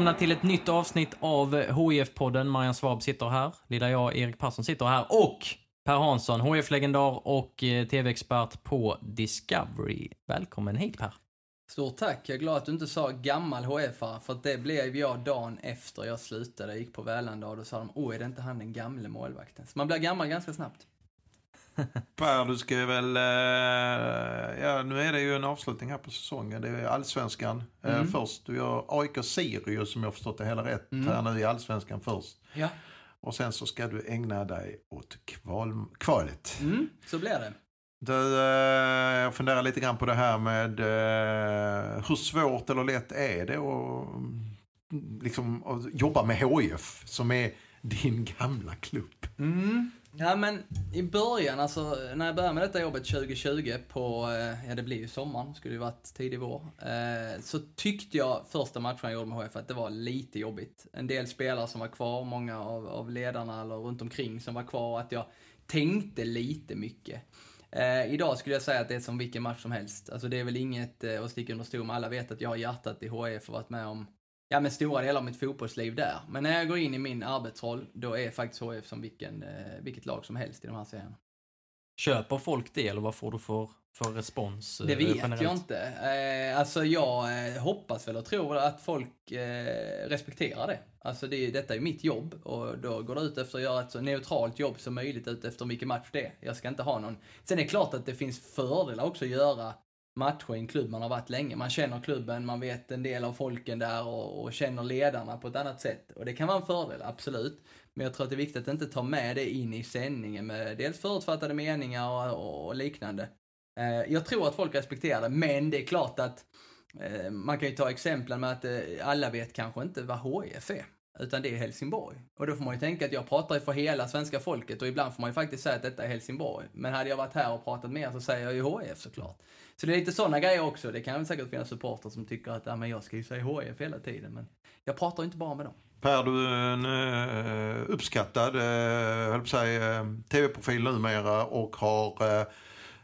Välkomna till ett nytt avsnitt av HIF-podden. Marian Svab sitter här. Lilla jag, Erik Persson, sitter här. Och Per Hansson, HIF-legendar och eh, tv-expert på Discovery. Välkommen hit Per. Stort tack. Jag är glad att du inte sa gammal HF-are, för det blev jag dagen efter jag slutade. Jag gick på Välanda och då sa de, åh, är det inte han den gamle målvakten? Så man blir gammal ganska snabbt. Per, du ska väl... Eh, ja, nu är det ju en avslutning här på säsongen. Det är allsvenskan eh, Mm. först. Du gör AIK Sirius, som jag förstått det hela rätt, Mm. här nu i allsvenskan först. Ja. Och sen så ska du ägna dig åt kval, kvalet. Mm, så blir det. Du, eh, jag funderar lite grann på det här med hur svårt eller lätt är det att, mm, liksom, att jobba med HIF, som är din gamla klubb? Mm. Ja, men i början, alltså när jag började med detta jobbet 2020 på, eh, ja det blir ju sommaren, skulle ju varit tidig vår, eh, så tyckte jag första matchen jag gjorde med HF att det var lite jobbigt. En del spelare som var kvar, många av, av ledarna eller runt omkring som var kvar, att jag tänkte lite mycket. Eh, idag skulle jag säga att det är som vilken match som helst. Alltså det är väl inget eh, att sticka under stol med. Alla vet att jag har hjärtat i HF och varit med om ja, men stora delar av mitt fotbollsliv där. Men när jag går in i min arbetsroll, då är faktiskt HF som vilken, eh, vilket lag som helst i de här serierna. Köper folk det eller vad får du för, för respons? eh, Det vet generellt? jag inte. Eh, alltså jag eh, hoppas väl och tror att folk eh, respekterar det. Alltså det, detta är mitt jobb och då går det ut efter att göra ett så neutralt jobb som möjligt ut efter vilken match det är. Jag ska inte ha någon. Sen är det klart att det finns fördelar också att göra matcher i en klubb man har varit länge. Man känner klubben, man vet en del av folken där och, och känner ledarna på ett annat sätt. Och det kan vara en fördel, absolut. Men jag tror att det är viktigt att inte ta med det in i sändningen med dels förutfattade meningar och, och liknande. Eh, Jag tror att folk respekterar det, men det är klart att eh, man kan ju ta exemplen med att eh, alla vet kanske inte vad HIF är. Utan det är Helsingborg. Och då får man ju tänka att jag pratar ju för hela svenska folket och ibland får man ju faktiskt säga att detta är Helsingborg. Men hade jag varit här och pratat med er så säger jag ju HIF såklart. Så det är lite sådana grejer också. Det kan säkert finnas supportrar som tycker att ja, men jag ska ju säga HIF hela tiden. Men jag pratar inte bara med dem. Per, du är en eh, uppskattad att säga, eh, tv-profil numera och har,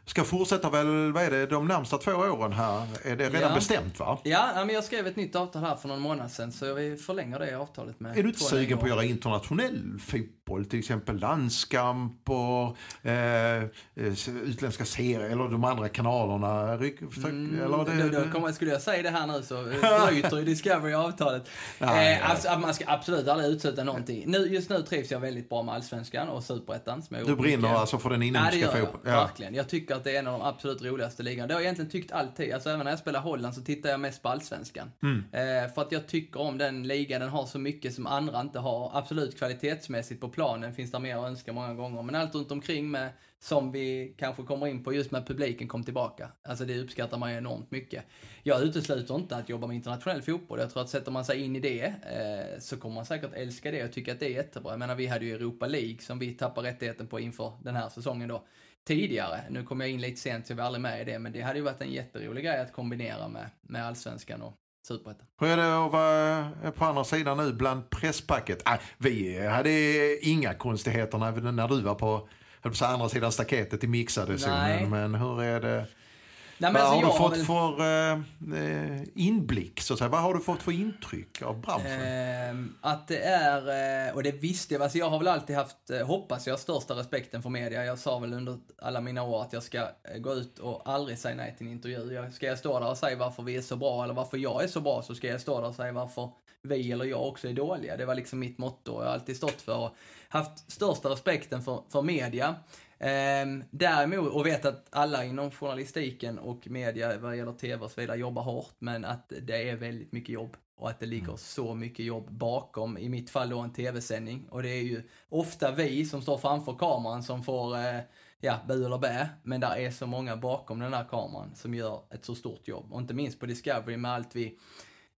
ska fortsätta väl, vad är det, de närmsta två åren här? Är det redan Ja. bestämt va? Ja, men jag skrev ett nytt avtal här för någon månad sedan så vi förlänger det avtalet med Är du inte sugen på att göra internationell fotboll? Till exempel landskamp och eh, eh, utländska serier eller de andra kanalerna? Ryck, Mm, eller det, då, då kommer, skulle jag säga det här nu så eh, bryter ju Discovery avtalet. Nej, eh, alltså, att man ska absolut aldrig utsätta någonting. Nu, just nu trivs jag väldigt bra med Allsvenskan och Superettan. du brinner mycket. alltså för den inhemska fotbollen? Ja. Verkligen. Jag tycker att det är en av de absolut roligaste ligorna. Det har jag egentligen tyckt alltid. Alltså även när jag spelar Holland så tittar jag mest på Allsvenskan. Mm. Eh, för att jag tycker om den ligan. Den har så mycket som andra inte har. Absolut kvalitetsmässigt på planen finns det mer att önska många gånger. Men allt runt omkring med, som vi kanske kommer in på just med publiken kom tillbaka. Alltså det uppskattar man ju enormt mycket. Jag utesluter inte att jobba med internationell fotboll. Jag tror att sätter man sig in i det eh, så kommer man säkert älska det och tycka att det är jättebra. Jag menar vi hade ju Europa League som vi tappade rättigheten på inför den här säsongen då tidigare. Nu kom jag in lite sent så jag var aldrig med i det, men det hade ju varit en jätterolig grej att kombinera med, med allsvenskan och superettan. Hur är det att vara på andra sidan nu bland presspacket? Ah, vi hade inga konstigheter när, du var på, på andra sidan staketet i mixade zonen. Men hur är det? Nej, Vad alltså, har du fått väl- för eh, eh, inblick? Så att säga? Vad har du fått för intryck av branschen? Ehm, att det är, eh, och det visste jag, alltså jag har väl alltid haft, eh, hoppas jag, största respekten för media. Jag sa väl under alla mina år att jag ska eh, gå ut och aldrig säga nej till en intervju. Jag, ska jag stå där och säga varför vi är så bra eller varför jag är så bra så ska jag stå där och säga varför vi eller jag också är dåliga. Det var liksom mitt motto. Jag har alltid stått för och haft största respekten för, för media. Ehm, däremot, och vet att alla inom journalistiken och media vad gäller tv och så vidare jobbar hårt, men att det är väldigt mycket jobb och att det ligger Mm. så mycket jobb bakom, i mitt fall då en tv-sändning. Och det är ju ofta vi som står framför kameran som får, eh, ja, bu eller bä. Men där är så många bakom den där kameran som gör ett så stort jobb. Och inte minst på Discovery med allt vi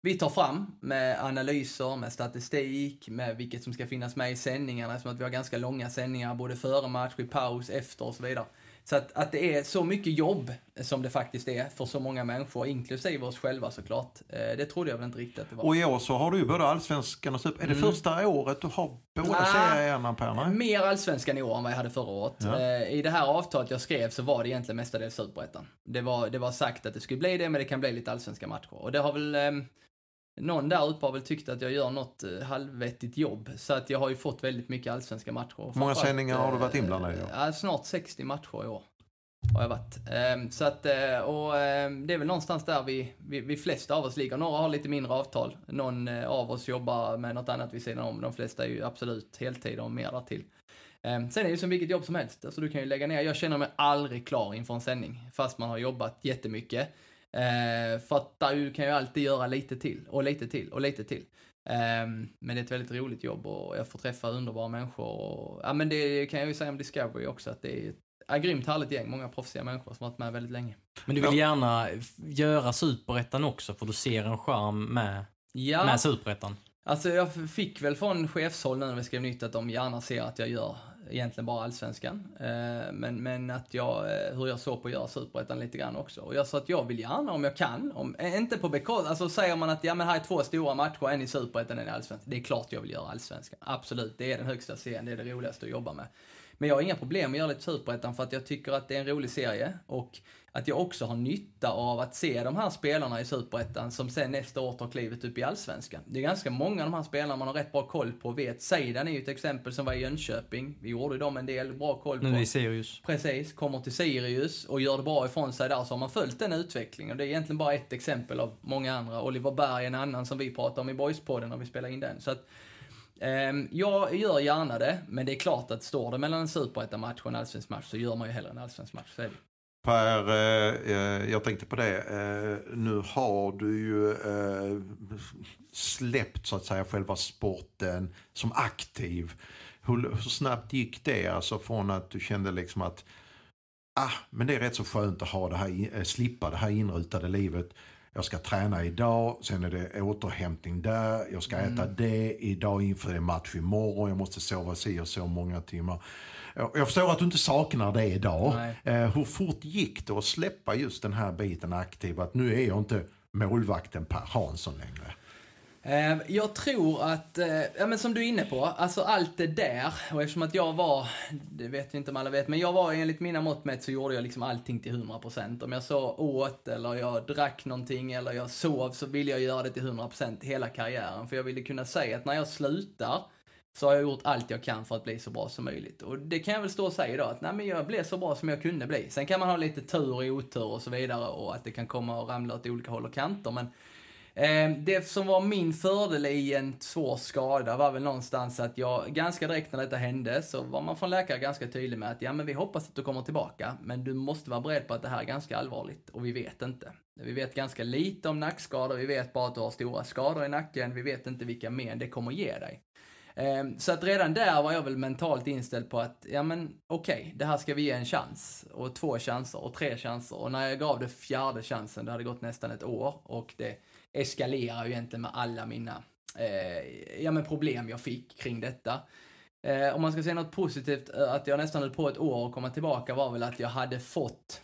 vi tar fram med analyser, med statistik, med vilket som ska finnas med i sändningarna eftersom att vi har ganska långa sändningar både före match, i paus, efter och så vidare. Så att, att det är så mycket jobb som det faktiskt är för så många människor, inklusive oss själva såklart. Eh, Det trodde jag väl inte riktigt att det var. Och i år så har du ju både allsvenskan och super. Är det Mm. första året du har båda serierna Per? Mer allsvenskan i år än vad jag hade förra året. Ja. Eh, I det här avtalet jag skrev så var det egentligen mestadels superettan. Det var, det var sagt att det skulle bli det, men det kan bli lite allsvenska matcher. Och det har väl, eh, någon där uppe har väl tyckt att jag gör något eh, halvvettigt jobb. Så att jag har ju fått väldigt mycket allsvenska matcher. Hur många sändningar har du varit eh, inblandad i? Ja, snart 60 matcher i år. Har jag varit. Ehm, Så att, eh, och ehm, det är väl någonstans där vi, vi, vi flesta av oss ligger. Några har lite mindre avtal. Någon av oss jobbar med något annat vid sidan om. De flesta är ju absolut heltid och mer därtill. Ehm, Sen är det ju som vilket jobb som helst. Alltså du kan ju lägga ner. Jag känner mig aldrig klar inför en sändning. Fast man har jobbat jättemycket. Eh, För att där kan jag ju alltid göra lite till och lite till och lite till. Ehm, Men det är ett väldigt roligt jobb och jag får träffa underbara människor. Och, ja men det kan jag ju säga om Discovery också att det är ett ja, grymt härligt gäng. Många proffsiga människor som har varit med väldigt länge. Men du vill gärna göra superettan också för du ser en charm med, Ja, med superettan. alltså jag fick väl från chefshåll nu när vi skrev nytt att de gärna ser att jag gör egentligen bara allsvenskan. Eh, men, men att jag, eh, hur jag såg på att göra superettan lite grann också. Och jag sa att jag vill gärna om jag kan. Om, eh, inte på bekostnad, alltså säger man att ja men här är två stora matcher, en i superettan, en i allsvenskan. Det är klart jag vill göra allsvenskan. Absolut, det är den högsta serien, det är det roligaste att jobba med. Men jag har inga problem med att göra lite superettan för att jag tycker att det är en rolig serie och att jag också har nytta av att se de här spelarna i superettan som sen nästa år tar klivet upp i allsvenskan. Det är ganska många av de här spelarna man har rätt bra koll på och vet. Seidan är ju ett exempel som var i Jönköping. Vi gjorde dem en del bra koll på. Nu är Sirius. Precis, kommer till Sirius och gör det bra ifrån sig där så har man följt den utvecklingen. Det är egentligen bara ett exempel av många andra. Oliver Berg är en annan som vi pratar om i Boyspodden när vi spelar in den. Så att, ehm, jag gör gärna det, men det är klart att står det mellan en superettan-match och en allsvensk match så gör man ju hellre en allsvensk match. Så är det. Per, eh, eh, jag tänkte på det. Eh, nu har du ju eh, släppt så att säga själva sporten som aktiv. Hur, hur snabbt gick det? Alltså från att du kände liksom att ah, men det är rätt så skönt att ha det här, eh, slippa det här inrutade livet. Jag ska träna idag, sen är det återhämtning där, jag ska äta det idag inför en match imorgon, jag måste sova si och så många timmar. Jag förstår att du inte saknar det idag. Nej. Eh, hur fort gick det att släppa just den här biten aktiv? Att nu är jag inte målvakten Per Hansson längre. Eh, Jag tror att, eh, ja men som du är inne på, alltså allt det där, och eftersom att jag var, det vet jag inte om alla vet, men jag var enligt mina mått mätt så gjorde jag liksom allting till 100%. Om jag så åt, eller jag drack någonting, eller jag sov, så ville jag göra det till 100% hela karriären. För jag ville kunna säga att när jag slutar, så har jag gjort allt jag kan för att bli så bra som möjligt. Och det kan jag väl stå och säga idag, att nej men jag blev så bra som jag kunde bli. Sen kan man ha lite tur och otur och så vidare, och att det kan komma och ramla åt olika håll och kanter, men Eh, Det som var min fördel i en svår skada var väl någonstans att jag, ganska direkt när detta hände, så var man från läkare ganska tydlig med att ja men vi hoppas att du kommer tillbaka, men du måste vara beredd på att det här är ganska allvarligt och vi vet inte. Vi vet ganska lite om nackskador, vi vet bara att du har stora skador i nacken, vi vet inte vilka men det kommer ge dig. Ehm, så att redan där var jag väl mentalt inställd på att, ja men okej, det här ska vi ge en chans. Och två chanser och tre chanser. Och när jag gav det fjärde chansen, det hade gått nästan ett år och det eskalerar ju egentligen med alla mina eh, ja, men problem jag fick kring detta. Eh, om man ska säga något positivt, eh, att jag nästan höll på ett år att komma tillbaka var väl att jag hade fått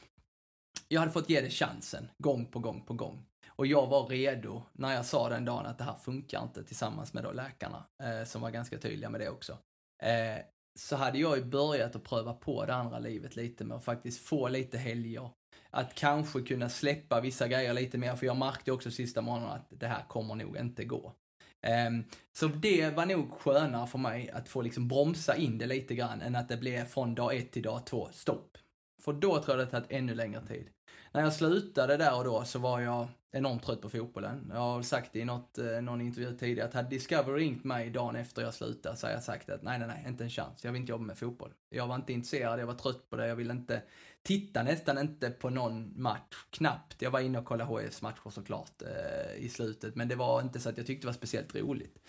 jag hade fått ge det chansen, gång på gång på gång. Och jag var redo när jag sa den dagen att det här funkar inte tillsammans med då läkarna, eh, som var ganska tydliga med det också. Eh, så hade jag ju börjat att pröva på det andra livet lite med att faktiskt få lite helger. Att kanske kunna släppa vissa grejer lite mer, för jag märkte också sista månaden att det här kommer nog inte gå. Ehm, så det var nog skönare för mig att få liksom bromsa in det lite grann än att det blev från dag ett till dag två, stopp. För då tror jag det tagit ännu längre tid. När jag slutade där och då så var jag enormt trött på fotbollen. Jag har sagt det i något, eh, någon intervju tidigare att hade Discovery ringt mig dagen efter jag slutade så hade jag sagt att nej, nej, nej, inte en chans. Jag vill inte jobba med fotboll. Jag var inte intresserad, jag var trött på det, jag ville inte titta nästan inte på någon match, knappt. Jag var inne och kollade HIFs matcher såklart eh, i slutet, men det var inte så att jag tyckte det var speciellt roligt.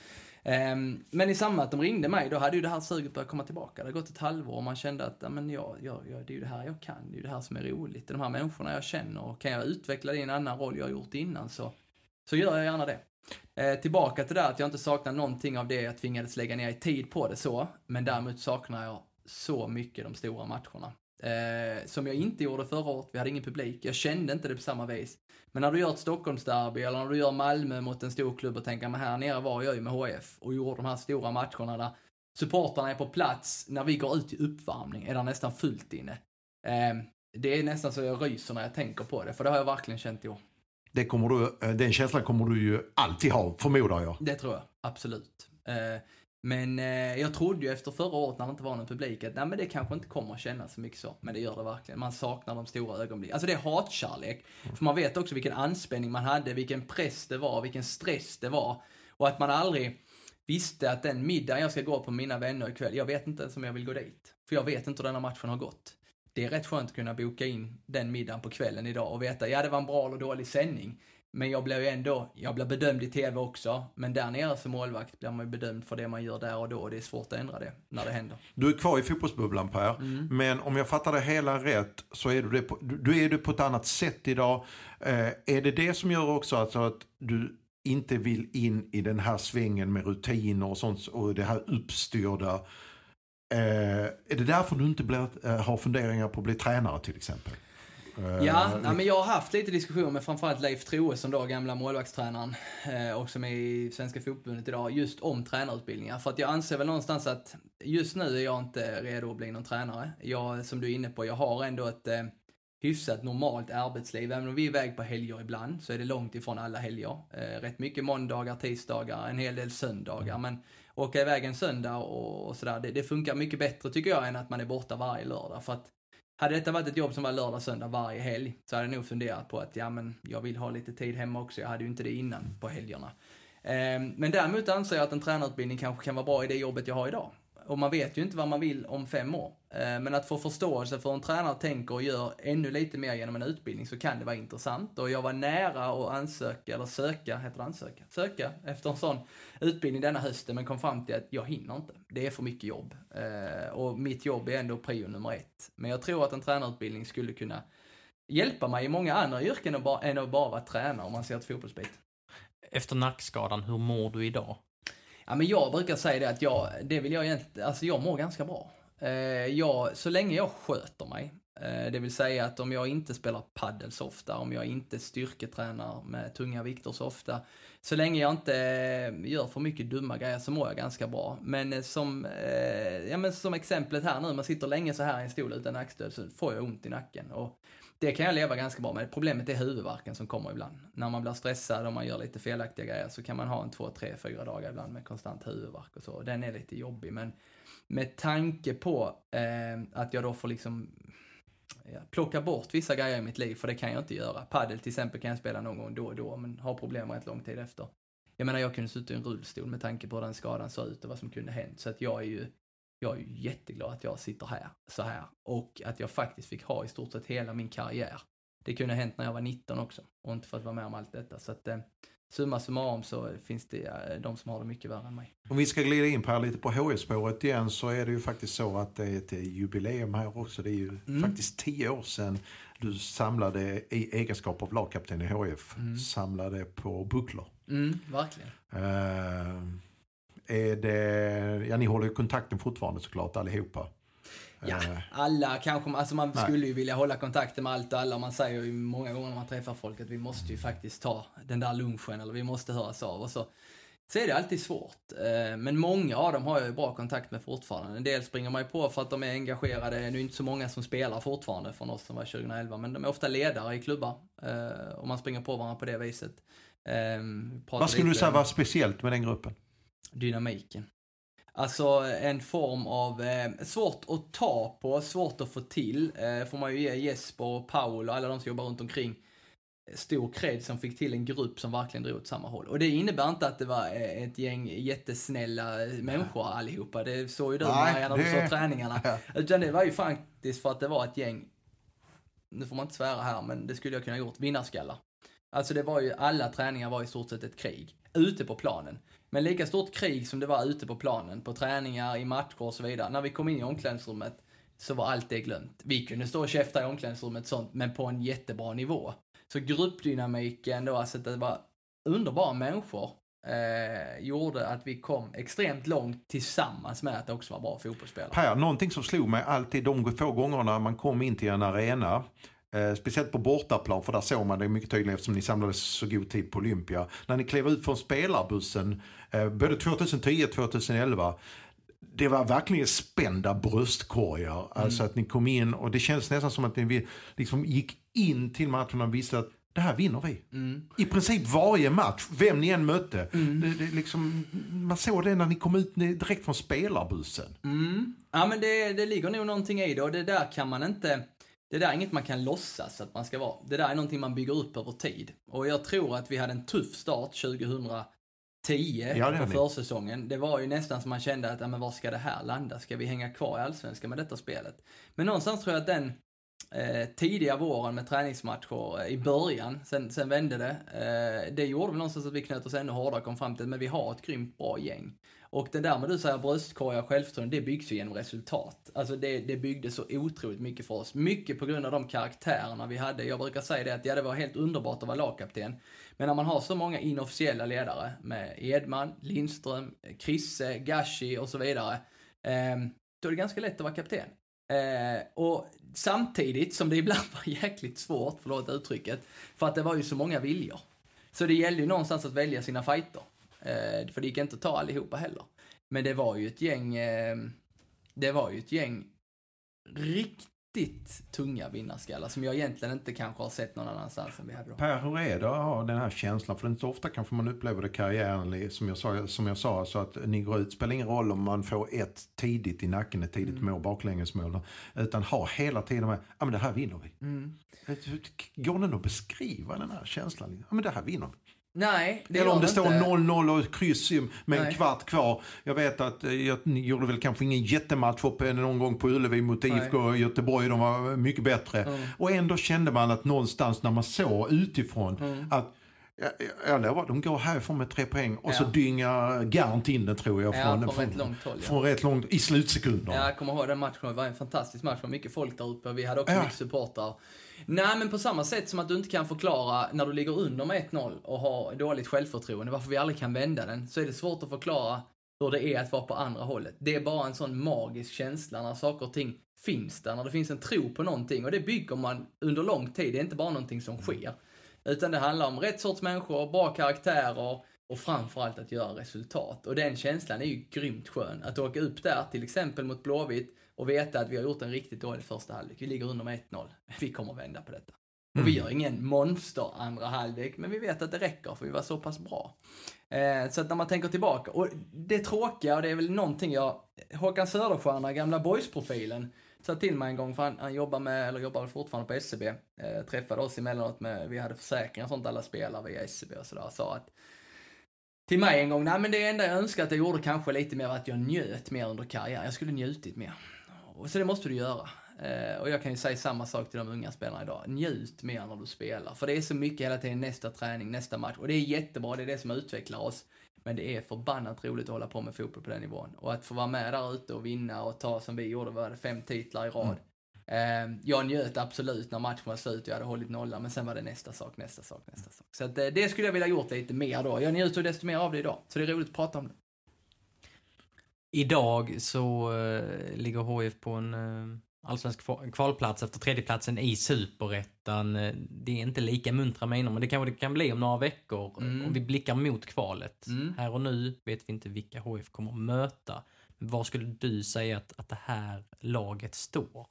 Um, men i samband med att de ringde mig, då hade ju det här suget börjat komma tillbaka. Det hade gått ett halvår och man kände att, ja, men jag, jag, jag, det är ju det här jag kan, det är ju det här som är roligt. De här människorna jag känner och kan jag utveckla det i en annan roll jag har gjort innan så, så gör jag gärna det. Eh, tillbaka till det att jag inte saknar någonting av det jag tvingades lägga ner i tid på det så, men däremot saknar jag så mycket de stora matcherna. Eh, som jag inte gjorde förra året, vi hade ingen publik. Jag kände inte det på samma vis. Men när du gör ett Stockholmsderby eller när du gör Malmö mot en stor klubb och tänker, men här nere var jag ju med HF och gjorde de här stora matcherna där supportrarna är på plats, när vi går ut i uppvärmning är det nästan fullt inne. Eh, det är nästan så jag ryser när jag tänker på det, för det har jag verkligen känt i år. Det kommer du, eh, den känslan kommer du ju alltid ha, förmodar jag. Det tror jag, absolut. Eh, men eh, jag trodde ju efter förra året när det inte var någon publik att nej, men det kanske inte kommer att kännas så mycket så. Men det gör det verkligen. Man saknar de stora ögonblicken. Alltså det är hatkärlek. Mm. För man vet också vilken anspänning man hade, vilken press det var, vilken stress det var. Och att man aldrig visste att den middagen jag ska gå på med mina vänner ikväll, jag vet inte ens om jag vill gå dit. För jag vet inte hur den här matchen har gått. Det är rätt skönt att kunna boka in den middagen på kvällen idag och veta, ja det var en bra eller dålig sändning. Men jag blir ju ändå, jag blir bedömd i TV också, men där nere som målvakt blir man ju bedömd för det man gör där och då och det är svårt att ändra det när det händer. Du är kvar i fotbollsbubblan Per, mm. men om jag fattar det hela rätt så är du det på, du är det på ett annat sätt idag. Eh, är det det som gör också alltså att du inte vill in i den här svängen med rutiner och sånt och det här uppstyrda. Eh, är det därför du inte blir, eh, har funderingar på att bli tränare till exempel? Ja, nej, men jag har haft lite diskussioner med framförallt Leif Troesson då, gamla målvaktstränaren, eh, och som är i Svenska Fotbollförbundet idag, just om tränarutbildningar. För att jag anser väl någonstans att just nu är jag inte redo att bli någon tränare. Jag, som du är inne på, jag har ändå ett eh, hyfsat normalt arbetsliv. Även om vi är iväg på helger ibland så är det långt ifrån alla helger. Eh, rätt mycket måndagar, tisdagar, en hel del söndagar. Men åka iväg en söndag och, och sådär, det, det, funkar mycket bättre tycker jag än att man är borta varje lördag. För att hade detta varit ett jobb som var lördag, söndag varje helg så hade jag nog funderat på att ja, men jag vill ha lite tid hemma också. Jag hade ju inte det innan på helgerna. Ehm, men däremot anser jag att en tränarutbildning kanske kan vara bra i det jobbet jag har idag och man vet ju inte vad man vill om fem år. Eh, men att få förståelse för hur en tränare tänker och gör ännu lite mer genom en utbildning så kan det vara intressant. Och jag var nära att ansöka, eller söka, heter det ansöka? Söka efter en sån utbildning denna hösten men kom fram till att jag hinner inte. Det är för mycket jobb. Eh, och mitt jobb är ändå prio nummer ett. Men jag tror att en tränarutbildning skulle kunna hjälpa mig i många andra yrken än att bara vara tränare om man ser ett fotbollsbit. Efter nackskadan, hur mår du idag? Ja, men jag brukar säga det att jag, det vill jag egentligen, alltså jag mår ganska bra. Eh, jag, så länge jag sköter mig, eh, det vill säga att om jag inte spelar paddel så ofta, om jag inte styrketränar med tunga vikter så ofta, så länge jag inte eh, gör för mycket dumma grejer så mår jag ganska bra. Men som, ja, men som exemplet här nu, man sitter länge så här i en stol utan nackstöd så får jag ont i nacken. Och det kan jag leva ganska bra med. Problemet är huvudvärken som kommer ibland. När man blir stressad och man gör lite felaktiga grejer så kan man ha en två, tre, fyra dagar ibland med konstant huvudvärk och så. Den är lite jobbig men med tanke på eh, att jag då får liksom ja, plocka bort vissa grejer i mitt liv, för det kan jag inte göra. Padel till exempel kan jag spela någon gång då och då, men har problem rätt lång tid efter. Jag menar, jag kunde sitta i en rullstol med tanke på hur den skadan såg ut och vad som kunde hänt. Så att jag är ju jag är jätteglad att jag sitter här, så här. Och att jag faktiskt fick ha i stort sett hela min karriär. Det kunde ha hänt när jag var 19 också och inte fått vara med om allt detta. Så att eh, summa summarum så finns det eh, de som har det mycket värre än mig. Om vi ska glida in på här lite på HF-spåret igen så är det ju faktiskt så att det är ett jubileum här också. Det är ju mm. faktiskt tio år sedan du samlade i egenskap av lagkapten i HF, mm. samlade på bucklor. Mm, verkligen. Uh, är det, ja ni håller ju kontakten fortfarande såklart allihopa. Ja, eh. alla kanske, alltså man Nej. skulle ju vilja hålla kontakten med allt och alla. Man säger ju många gånger när man träffar folk att vi måste ju faktiskt ta den där lunchen eller vi måste höras av och så. Så är det alltid svårt. Eh, men många av dem har jag ju bra kontakt med fortfarande. En del springer man ju på för att de är engagerade. Det är inte så många som spelar fortfarande från oss som var 2011, men de är ofta ledare i klubbar. Eh, och man springer på varandra på det viset. Vad skulle du säga var speciellt med den gruppen? Dynamiken. Alltså en form av, eh, svårt att ta på, svårt att få till, eh, får man ju ge Jesper och Paul och alla de som jobbar runt omkring stor cred som fick till en grupp som verkligen drog åt samma håll. Och det innebär inte att det var eh, ett gäng jättesnälla människor allihopa. Det såg ju du Maja när du såg träningarna. Utan det var ju faktiskt för att det var ett gäng, nu får man inte svära här, men det skulle jag kunna gjort, vinnarskallar. Alltså det var ju, alla träningar var i stort sett ett krig, ute på planen. Men lika stort krig som det var ute på planen, på träningar, i matcher och så vidare. När vi kom in i omklädningsrummet så var allt det glömt. Vi kunde stå och käfta i omklädningsrummet sånt, men på en jättebra nivå. Så gruppdynamiken då, alltså att det var underbara människor, eh, gjorde att vi kom extremt långt tillsammans med att det också var bra fotbollsspelare. Per, någonting som slog mig alltid de få gångerna man kom in till en arena Eh, speciellt på bortaplan, för där såg man det mycket tydligt eftersom ni samlades så god tid på Olympia. När ni klev ut från spelarbussen, eh, både 2010 och 2011, det var verkligen spända bröstkorgar. Alltså att ni kom in och det känns nästan som att ni liksom gick in till matchen och visste att det här vinner vi. I princip varje match, vem ni än mötte. Det, det liksom, man såg det när ni kom ut direkt från spelarbussen. Mm. Ja men det, det ligger nog någonting i det och det där kan man inte, det där är inget man kan låtsas att man ska vara. Det där är någonting man bygger upp över tid. Och jag tror att vi hade en tuff start 2010 Ja, på försäsongen. Det var ju nästan som man kände att, ja, men var ska det här landa? Ska vi hänga kvar i Allsvenskan med detta spelet? Men någonstans tror jag att den eh, tidiga våren med träningsmatcher eh, i början, sen, sen vände det. Eh, det gjorde väl någonstans att vi knöt oss ännu hårdare och kom fram till, men vi har ett grymt bra gäng. Och det där med du säger bröstkorgar och självförtroende, det byggs ju genom resultat. Alltså det, det byggde så otroligt mycket för oss. Mycket på grund av de karaktärerna vi hade. Jag brukar säga det att ja, det var helt underbart att vara lagkapten. Men när man har så många inofficiella ledare med Edman, Lindström, Krisse, Gashi och så vidare. Eh, då är det ganska lätt att vara kapten. Eh, och samtidigt som det ibland var jäkligt svårt, förlåt uttrycket, för att det var ju så många viljor. Så det gällde ju någonstans att välja sina fighter. Eh, för det gick inte att ta allihopa heller. Men det var ju ett gäng, eh, det var ju ett gäng riktigt tunga vinnarskallar som jag egentligen inte kanske har sett någon annanstans än vi hade då. Per, hur är det att ha den här känslan? För det är inte så ofta kanske man upplever det i karriären, som jag sa, som jag sa så att ni går ut, spelar ingen roll om man får ett tidigt i nacken, ett tidigt mål, baklängesmål, utan ha hela tiden med, ja men det här vinner vi. Mm. Går det att beskriva den här känslan? Ja men det här vinner vi. Nej, det Eller om det står inte. 0-0 och kryss med en Nej. kvart kvar. Jag vet att eh, jag, gjorde väl kanske ingen jättematch upp någon gång på Ullevi mot IFK Göteborg. De var mycket bättre. Mm. Och ändå kände man att någonstans när man såg utifrån Mm. att jag, jag lovar, de går härifrån med tre poäng och så Ja. dyngar Garnt in den tror jag. Ja, Från, från rätt långt håll, ja. Från rätt långt, i slutsekunder. Ja, jag kommer ihåg den matchen. Det var en fantastisk match. Det var mycket folk där uppe. Vi hade också Ja. mycket supportrar. Nej, men på samma sätt som att du inte kan förklara när du ligger under med 1-0 och har dåligt självförtroende, varför vi aldrig kan vända den, så är det svårt att förklara hur det är att vara på andra hållet. Det är bara en sån magisk känsla när saker och ting finns där, när det finns en tro på någonting. Och det bygger man under lång tid. Det är inte bara någonting som sker. Utan det handlar om rätt sorts människor, bra karaktärer och framförallt att göra resultat. Och den känslan är ju grymt skön. Att åka upp där, till exempel mot Blåvitt, och veta att vi har gjort en riktigt dålig första halvlek. Vi ligger under med 1-0. Vi kommer att vända på detta. Och vi gör ingen monster andra halvlek, men vi vet att det räcker för vi var så pass bra. Eh, så att när man tänker tillbaka, och det tråkiga, och det är väl någonting jag, Håkan Söderstjärna, gamla boysprofilen, sa till mig en gång, för han, han jobbar med, eller jobbar fortfarande på SCB, eh, träffade oss emellanåt med, vi hade försäkringar och sånt, alla spelare via SCB och sådär, sa att till mig en gång, nej men det enda jag önskar att jag gjorde kanske lite mer var att jag njöt mer under karriären. Jag skulle njutit mer. Och så det måste du göra. Eh, och jag kan ju säga samma sak till de unga spelarna idag. Njut mer när du spelar. För det är så mycket hela tiden nästa träning, nästa match. Och det är jättebra, det är det som utvecklar oss. Men det är förbannat roligt att hålla på med fotboll på den nivån. Och att få vara med där ute och vinna och ta som vi gjorde, var det fem titlar i rad. Eh, jag njöt absolut när matchen var slut och jag hade hållit nollan, men sen var det nästa sak, nästa sak, nästa sak. Så att, eh, det skulle jag vilja gjort lite mer då. Jag njuter desto mer av det idag. Så det är roligt att prata om det. Idag så eh, ligger HIF på en eh, allsvensk kva- kvalplats efter tredjeplatsen i superettan. Eh, Det är inte lika muntra miner, men det kanske det kan bli om några veckor. Mm. Om vi blickar mot kvalet. Mm. Här och nu vet vi inte vilka HIF kommer att möta. Var skulle du säga att, att det här laget står?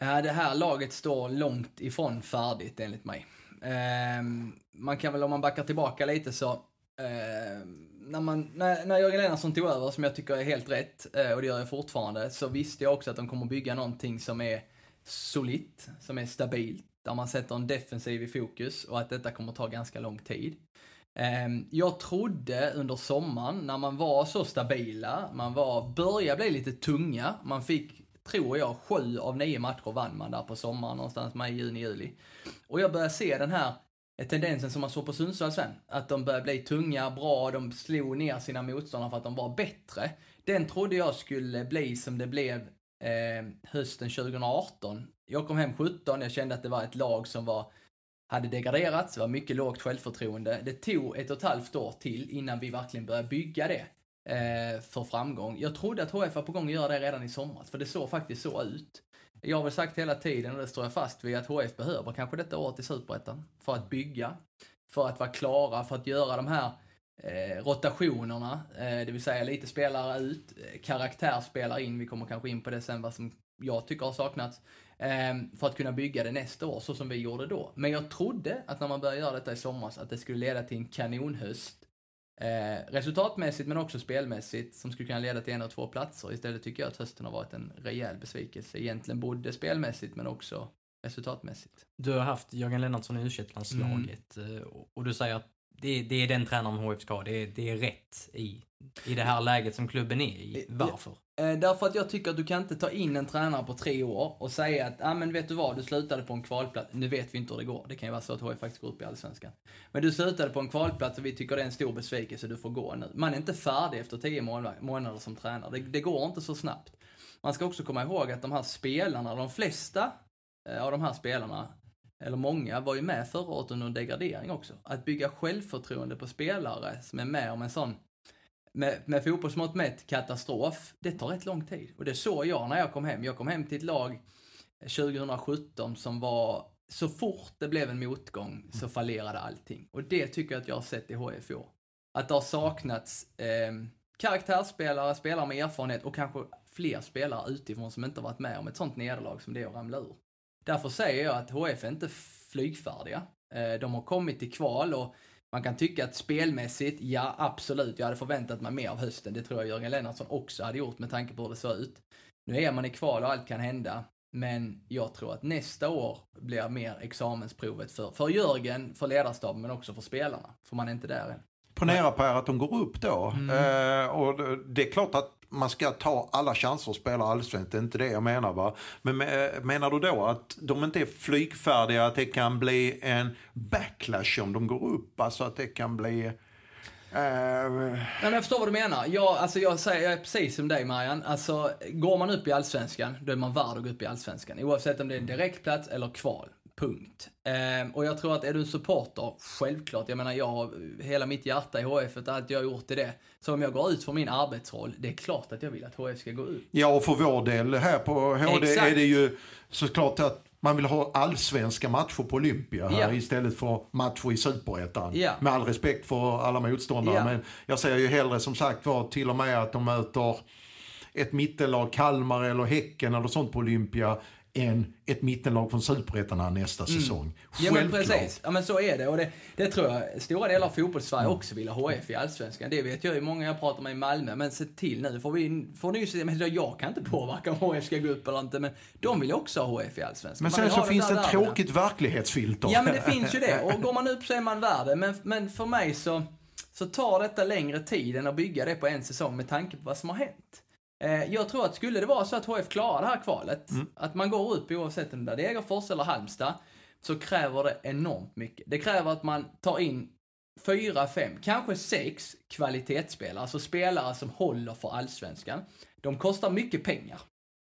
Det här laget står långt ifrån färdigt enligt mig. Ehm, man kan väl, om man backar tillbaka lite så, Eh, när, man, när, när Jörgen Lennartsson tog över, som jag tycker är helt rätt, eh, och det gör jag fortfarande, så visste jag också att de kommer bygga någonting som är solitt, som är stabilt, där man sätter en defensiv i fokus och att detta kommer ta ganska lång tid. Ehm, jag trodde under sommaren när man var så stabila, man var, började bli lite tunga, man fick, tror jag, sju av nio matcher vann man där på sommaren någonstans, maj, juni, juli. Och jag började se den här tendensen som man såg på Sundsvall sen, att de började bli tunga, bra, de slog ner sina motståndare för att de var bättre. Den trodde jag skulle bli som det blev eh, hösten 2018. Jag kom hem 17, jag kände att det var ett lag som var hade degraderats, det var mycket lågt självförtroende. Det tog ett och ett halvt år till innan vi verkligen började bygga det eh, för framgång. Jag trodde att HF var på gång att göra det redan i somras, för det såg faktiskt så ut. Jag har väl sagt hela tiden, och det står jag fast vid, att HF behöver kanske detta året i Superettan för att bygga, för att vara klara, för att göra de här eh, rotationerna, eh, det vill säga lite spelare ut, eh, karaktär karaktärsspelare in, vi kommer kanske in på det sen vad som jag tycker har saknats, eh, för att kunna bygga det nästa år så som vi gjorde då. Men jag trodde att när man började göra detta i somras att det skulle leda till en kanonhöst. Eh, resultatmässigt men också spelmässigt som skulle kunna leda till en och två platser. Istället tycker jag att hösten har varit en rejäl besvikelse. Egentligen både spelmässigt men också resultatmässigt. Du har haft Jörgen Lennartsson i u landslaget mm. och du säger att det, det, är den tränaren HF ska ha. Det, det är rätt i, i det här läget som klubben är i. Varför? Eh, därför att jag tycker att du kan inte ta in en tränare på tre år och säga att, ja ah, men vet du vad, du slutade på en kvalplats. Nu vet vi inte hur det går. Det kan ju vara så att HIF faktiskt går upp i Allsvenskan. Men du slutade på en kvalplats och vi tycker det är en stor besvikelse, du får gå nu. Man är inte färdig efter tio månader som tränare. Det, det går inte så snabbt. Man ska också komma ihåg att de här spelarna, de flesta eh, av de här spelarna, eller många, var ju med förra året under en degradering också. Att bygga självförtroende på spelare som är med om en sån med, med fotbollsmått mätt katastrof, det tar rätt lång tid. Och det såg jag när jag kom hem. Jag kom hem till ett lag 2017 som var, så fort det blev en motgång så fallerade allting. Och det tycker jag att jag har sett i HFO. Att det har saknats eh, karaktärsspelare, spelare med erfarenhet och kanske fler spelare utifrån som inte varit med om ett sånt nederlag som det är att ramla ur. Därför säger jag att HF är inte flygfärdiga. Eh, de har kommit till kval och man kan tycka att spelmässigt, ja absolut, jag hade förväntat mig mer av hösten. Det tror jag Jörgen Lennartsson också hade gjort med tanke på hur det såg ut. Nu är man i kval och allt kan hända. Men jag tror att nästa år blir mer examensprovet för, för Jörgen, för ledarstaben men också för spelarna. För man är inte där än. Ponera Per att de går upp då. Mm. Eh, och det är klart att man ska ta alla chanser att spela allsvenskt, det är inte det jag menar va. Men menar du då att de inte är flygfärdiga, att det kan bli en backlash om de går upp? Alltså att det kan bli... Uh... Nej, men jag förstår vad du menar. Jag, alltså jag, säger, jag är precis som dig Marian. Alltså, går man upp i Allsvenskan, då är man värd att gå upp i Allsvenskan. Oavsett om det är direktplats eller kval. Punkt. Eh, och jag tror att är du en supporter, självklart, jag menar jag, hela mitt hjärta i HF, allt jag har gjort i det. Så om jag går ut för min arbetsroll, det är klart att jag vill att HF ska gå ut. Ja, och för vår del här på HD Exakt. är det ju såklart att man vill ha allsvenska matcher på Olympia här ja. istället för matcher i Superettan. Ja. Med all respekt för alla motståndare. Ja. Men jag säger ju hellre som sagt var till och med att de möter ett mittellag, Kalmar eller Häcken eller sånt på Olympia än ett mittenlag från Superettan nästa mm. säsong. Ja men precis, ja men så är det. Och det, det tror jag stora delar av fotbollssverige mm. också vill ha HF i Allsvenskan. Det vet jag ju många jag pratar med i Malmö. Men se till nu, får, vi, får ni se, men jag kan inte påverka om HF ska gå upp eller inte. Men de vill också ha HF i Allsvenskan. Men sen så finns det ett tråkigt verklighetsfilter. Ja men det finns ju det. Och går man upp så är man värd Men, men för mig så, så tar detta längre tid än att bygga det på en säsong med tanke på vad som har hänt. Eh, jag tror att skulle det vara så att HF klarar det här kvalet, mm. att man går upp oavsett om det är Degerfors eller Halmstad, så kräver det enormt mycket. Det kräver att man tar in fyra, fem, kanske sex kvalitetsspelare, alltså spelare som håller för allsvenskan. De kostar mycket pengar.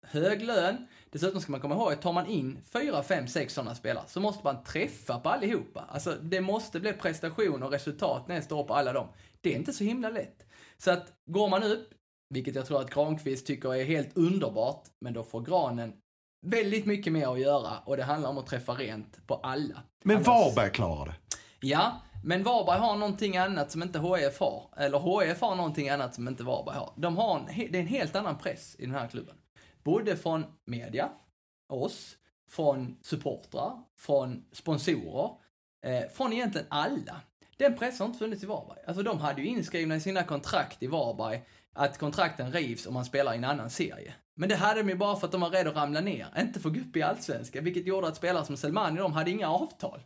Hög lön. Dessutom ska man komma ihåg att tar man in fyra, fem, sex sådana spelare så måste man träffa på allihopa. Alltså det måste bli prestation och resultat nästa år på alla dem. Det är inte så himla lätt. Så att går man upp, vilket jag tror att Granqvist tycker är helt underbart, men då får Granen väldigt mycket mer att göra och det handlar om att träffa rent på alla. Men Annars... Varberg klarar det. Ja, men Varberg har någonting annat som inte HF har. Eller HF har någonting annat som inte Varberg har. De har en, det är en helt annan press i den här klubben. Både från media, oss, från supportrar, från sponsorer, eh, från egentligen alla. Den pressen har inte funnits i Varberg. Alltså de hade ju inskrivna i sina kontrakt i Varberg att kontrakten rivs om man spelar i en annan serie. Men det hade de ju bara för att de var rädda att ramla ner, inte få gå upp i Allsvenskan, vilket gjorde att spelare som Selmani, de hade inga avtal.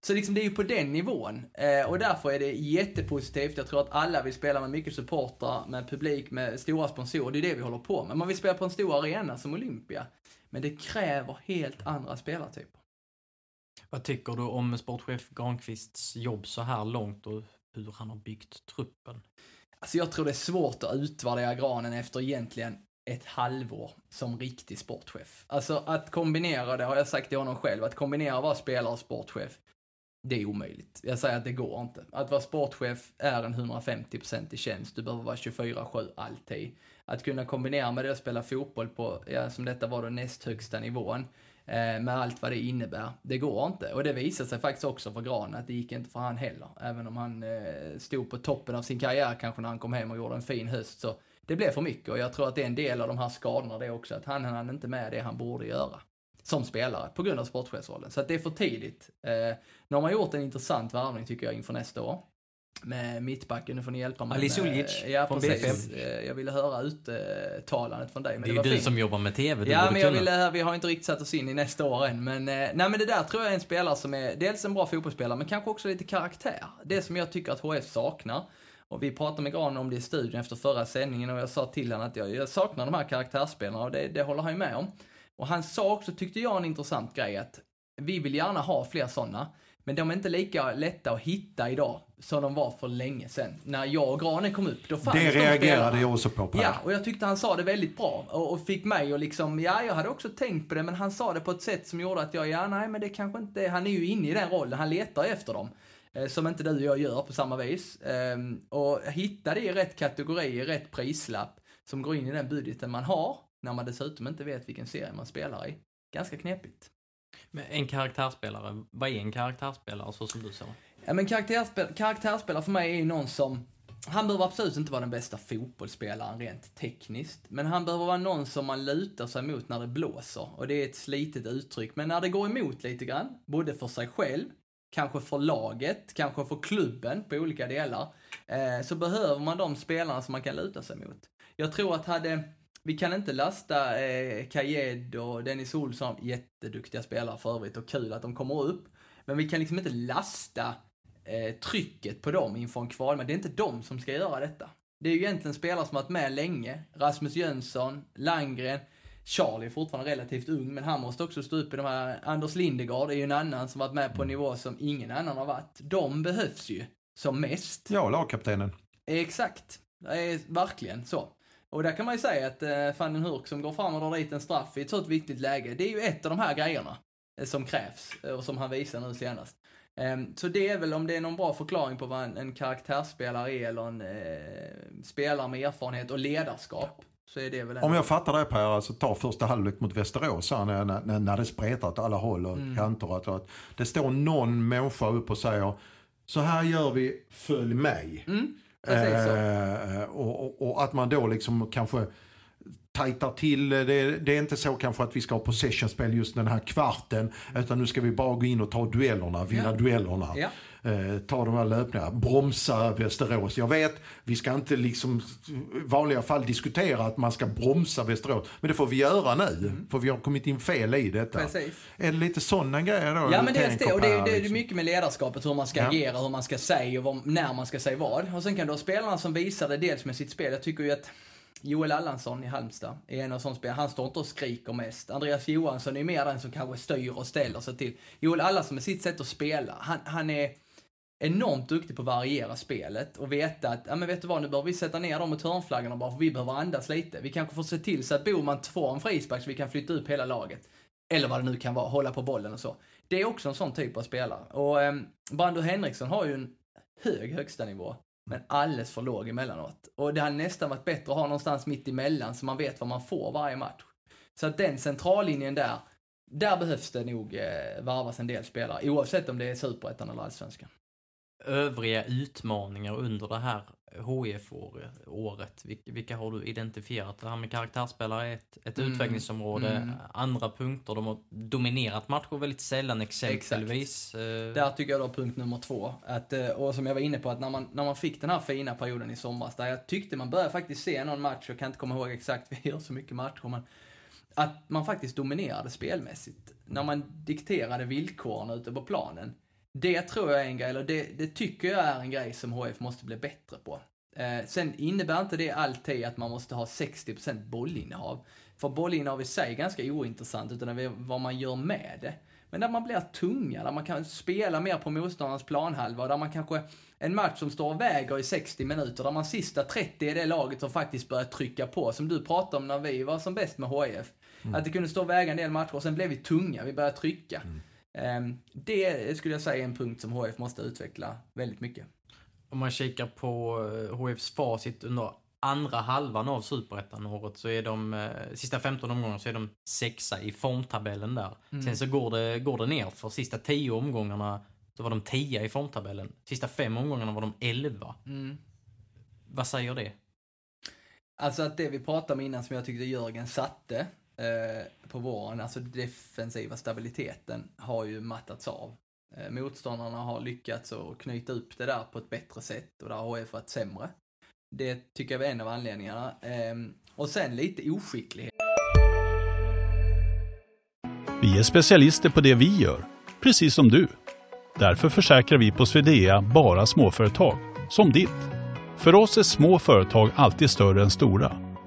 Så liksom det är ju på den nivån. Eh, och därför är det jättepositivt. Jag tror att alla vill spela med mycket supportrar, med publik, med stora sponsorer. Det är det vi håller på med. Man vill spela på en stor arena som Olympia. Men det kräver helt andra spelartyper. Vad tycker du om sportchef Granqvists jobb så här långt och hur han har byggt truppen? Alltså jag tror det är svårt att utvärdera Granen efter egentligen ett halvår som riktig sportchef. Alltså att kombinera, det har jag sagt till honom själv, att kombinera att vara spelare och sportchef, det är omöjligt. Jag säger att det går inte. Att vara sportchef är en 150% i tjänst. Du behöver vara 24-7 alltid. Att kunna kombinera med det och spela fotboll på, ja, som detta var då näst högsta nivån, Eh, med allt vad det innebär. Det går inte. Och det visade sig faktiskt också för Gran att det gick inte för han heller. Även om han eh, stod på toppen av sin karriär kanske när han kom hem och gjorde en fin höst så det blev för mycket och jag tror att det är en del av de här skadorna det också, att han hann inte med det han borde göra som spelare på grund av sportchefsrollen. Så att det är för tidigt. Eh, nu har man gjort en intressant värvning tycker jag inför nästa år. Med mittbacken, nu får ni hjälpa mig. Alice Uljic ja, från precis. BP. Eh, Jag ville höra uttalandet från dig. Men Det är var ju du fint. som jobbar med TV, Ja, men jag kunna. ville, vi har inte riktigt satt oss in i nästa år än. Men, eh, nej, men det där tror jag är en spelare som är dels en bra fotbollsspelare, men kanske också lite karaktär. Det som jag tycker att HF saknar. Och vi pratade med Gran om det i studion efter förra sändningen och jag sa till honom att jag, jag saknar de här karaktärsspelarna och det, det håller han ju med om. Och han sa också, tyckte jag, en intressant grej att vi vill gärna ha fler sådana, men de är inte lika lätta att hitta idag som de var för länge sedan. När jag och Granen kom upp, då fanns Det de reagerade jag också på Per. Ja, och jag tyckte han sa det väldigt bra och, och fick mig att liksom, ja, jag hade också tänkt på det, men han sa det på ett sätt som gjorde att jag, ja, nej, men det kanske inte, han är ju inne i den rollen, han letar efter dem. Eh, som inte du och jag gör på samma vis. Ehm, och hitta det i rätt kategori, i rätt prislapp, som går in i den budgeten man har, när man dessutom inte vet vilken serie man spelar i. Ganska knepigt. Men en karaktärsspelare, vad är en karaktärsspelare så som du sa? Ja, men karaktärspel, karaktärsspelare för mig är ju någon som, han behöver absolut inte vara den bästa fotbollsspelaren rent tekniskt, men han behöver vara någon som man lutar sig mot när det blåser. Och det är ett slitet uttryck, men när det går emot lite grann, både för sig själv, kanske för laget, kanske för klubben på olika delar, eh, så behöver man de spelarna som man kan luta sig mot. Jag tror att hade, vi kan inte lasta eh, Kajed och Dennis Olsson, jätteduktiga spelare för övrigt och kul att de kommer upp. Men vi kan liksom inte lasta eh, trycket på dem inför en kval, men det är inte de som ska göra detta. Det är ju egentligen spelare som har varit med länge. Rasmus Jönsson, Landgren, Charlie är fortfarande relativt ung, men han måste också stå upp i de här. Anders Lindegard är ju en annan som varit med på en nivå som ingen annan har varit. De behövs ju som mest. Ja, lagkaptenen. Exakt. Det är verkligen så. Och där kan man ju säga att eh, den Hurk som går fram och drar dit en straff i ett sådant viktigt läge, det är ju ett av de här grejerna eh, som krävs eh, och som han visar nu senast. Ehm, så det är väl om det är någon bra förklaring på vad en, en karaktärsspelare är eller en eh, spelare med erfarenhet och ledarskap. Så är det väl. Om jag fattar det Per, alltså ta första halvlek mot Västerås här, när, när, när det spretar åt alla håll och Mm. kanter. Att, att det står någon människa upp och säger så här gör vi, följ mig. Mm. Eh, och, och, och att man då liksom kanske tajtar till. Det, det är inte så kanske att vi ska ha possessionspel just den här kvarten. Utan nu ska vi bara gå in och ta duellerna, vinna Ja. duellerna. Ja. Eh, ta de här löpningarna, bromsa Västerås. Jag vet, vi ska inte liksom i vanliga fall diskutera att man ska bromsa Västerås. Men det får vi göra nu, för vi har kommit in fel i detta. Mm. Precis. Är det lite sådana grejer då? Ja men dels det, och det, här, det, det är liksom? mycket med ledarskapet, hur man ska Ja. agera, hur man ska säga och vad, när man ska säga vad. Och sen kan du ha spelarna som visar det dels med sitt spel. Jag tycker ju att Joel Allansson i Halmstad är en av sån spelare. Han står inte och skriker mest. Andreas Johansson är mer den som kanske styr och ställer sig till. Joel Allansson med sitt sätt att spela, han, han är enormt duktig på att variera spelet och veta att, ja men vet du vad, nu behöver vi sätta ner dem mot hörnflaggorna bara för vi behöver andas lite. Vi kanske får se till så att Boman får en frispark så vi kan flytta upp hela laget. Eller vad det nu kan vara, hålla på bollen och så. Det är också en sån typ av spelare. Och eh, Brando Henriksson har ju en hög högsta nivå men alldeles för låg emellanåt. Och det hade nästan varit bättre att ha någonstans mitt emellan så man vet vad man får varje match. Så att den centrallinjen där, där behövs det nog eh, varvas en del spelare, oavsett om det är superettan eller allsvenskan. Övriga utmaningar under det här HIF-året? Vilka har du identifierat? Det här med karaktärsspelare är ett, ett Mm. utvecklingsområde. Mm. Andra punkter, de har dominerat matcher väldigt sällan exempelvis. Eh, Där tycker jag då punkt nummer två, att, eh, och som jag var inne på, att när man, när man fick den här fina perioden i somras, där jag tyckte man började faktiskt se någon match, jag kan inte komma ihåg exakt, vi gör så mycket matcher, men att man faktiskt dominerade spelmässigt. När man dikterade villkoren ute på planen. Det tror jag är en grej, eller det, det tycker jag är en grej som HF måste bli bättre på. Eh, sen innebär inte det alltid att man måste ha 60% bollinnehav. För bollinnehav i sig är ganska ointressant, utan det är vad man gör med det. Men där man blir tunga, där man kan spela mer på motståndarens planhalva där man kanske, en match som står och väger i 60 minuter, där man sista 30 är det laget som faktiskt börjar trycka på, som du pratade om när vi var som bäst med HIF. Att det kunde stå och väga en del matcher och sen blev vi tunga, vi började trycka. Ehm, Det skulle jag säga är en punkt som HF måste utveckla väldigt mycket. Om man kikar på eh, HFs facit under andra halvan av superettan-året så är de, eh, sista 15 omgångarna så är de sexa i formtabellen där. Sen så går det, går det ner för sista 10 omgångarna så var de 10 i formtabellen. Sista fem omgångarna var de 11. Vad säger det? Alltså att det vi pratade om innan som jag tyckte Jörgen satte eh, på våren, alltså defensiva stabiliteten har ju mattats av. Eh, motståndarna har lyckats att knyta upp det där på ett bättre sätt och där har HF varit sämre. Det tycker jag var en av anledningarna. Eh, och sen lite oskicklighet. Vi är specialister på det vi gör, precis som du. Därför försäkrar vi på Swedea bara småföretag, som ditt. För oss är små företag alltid större än stora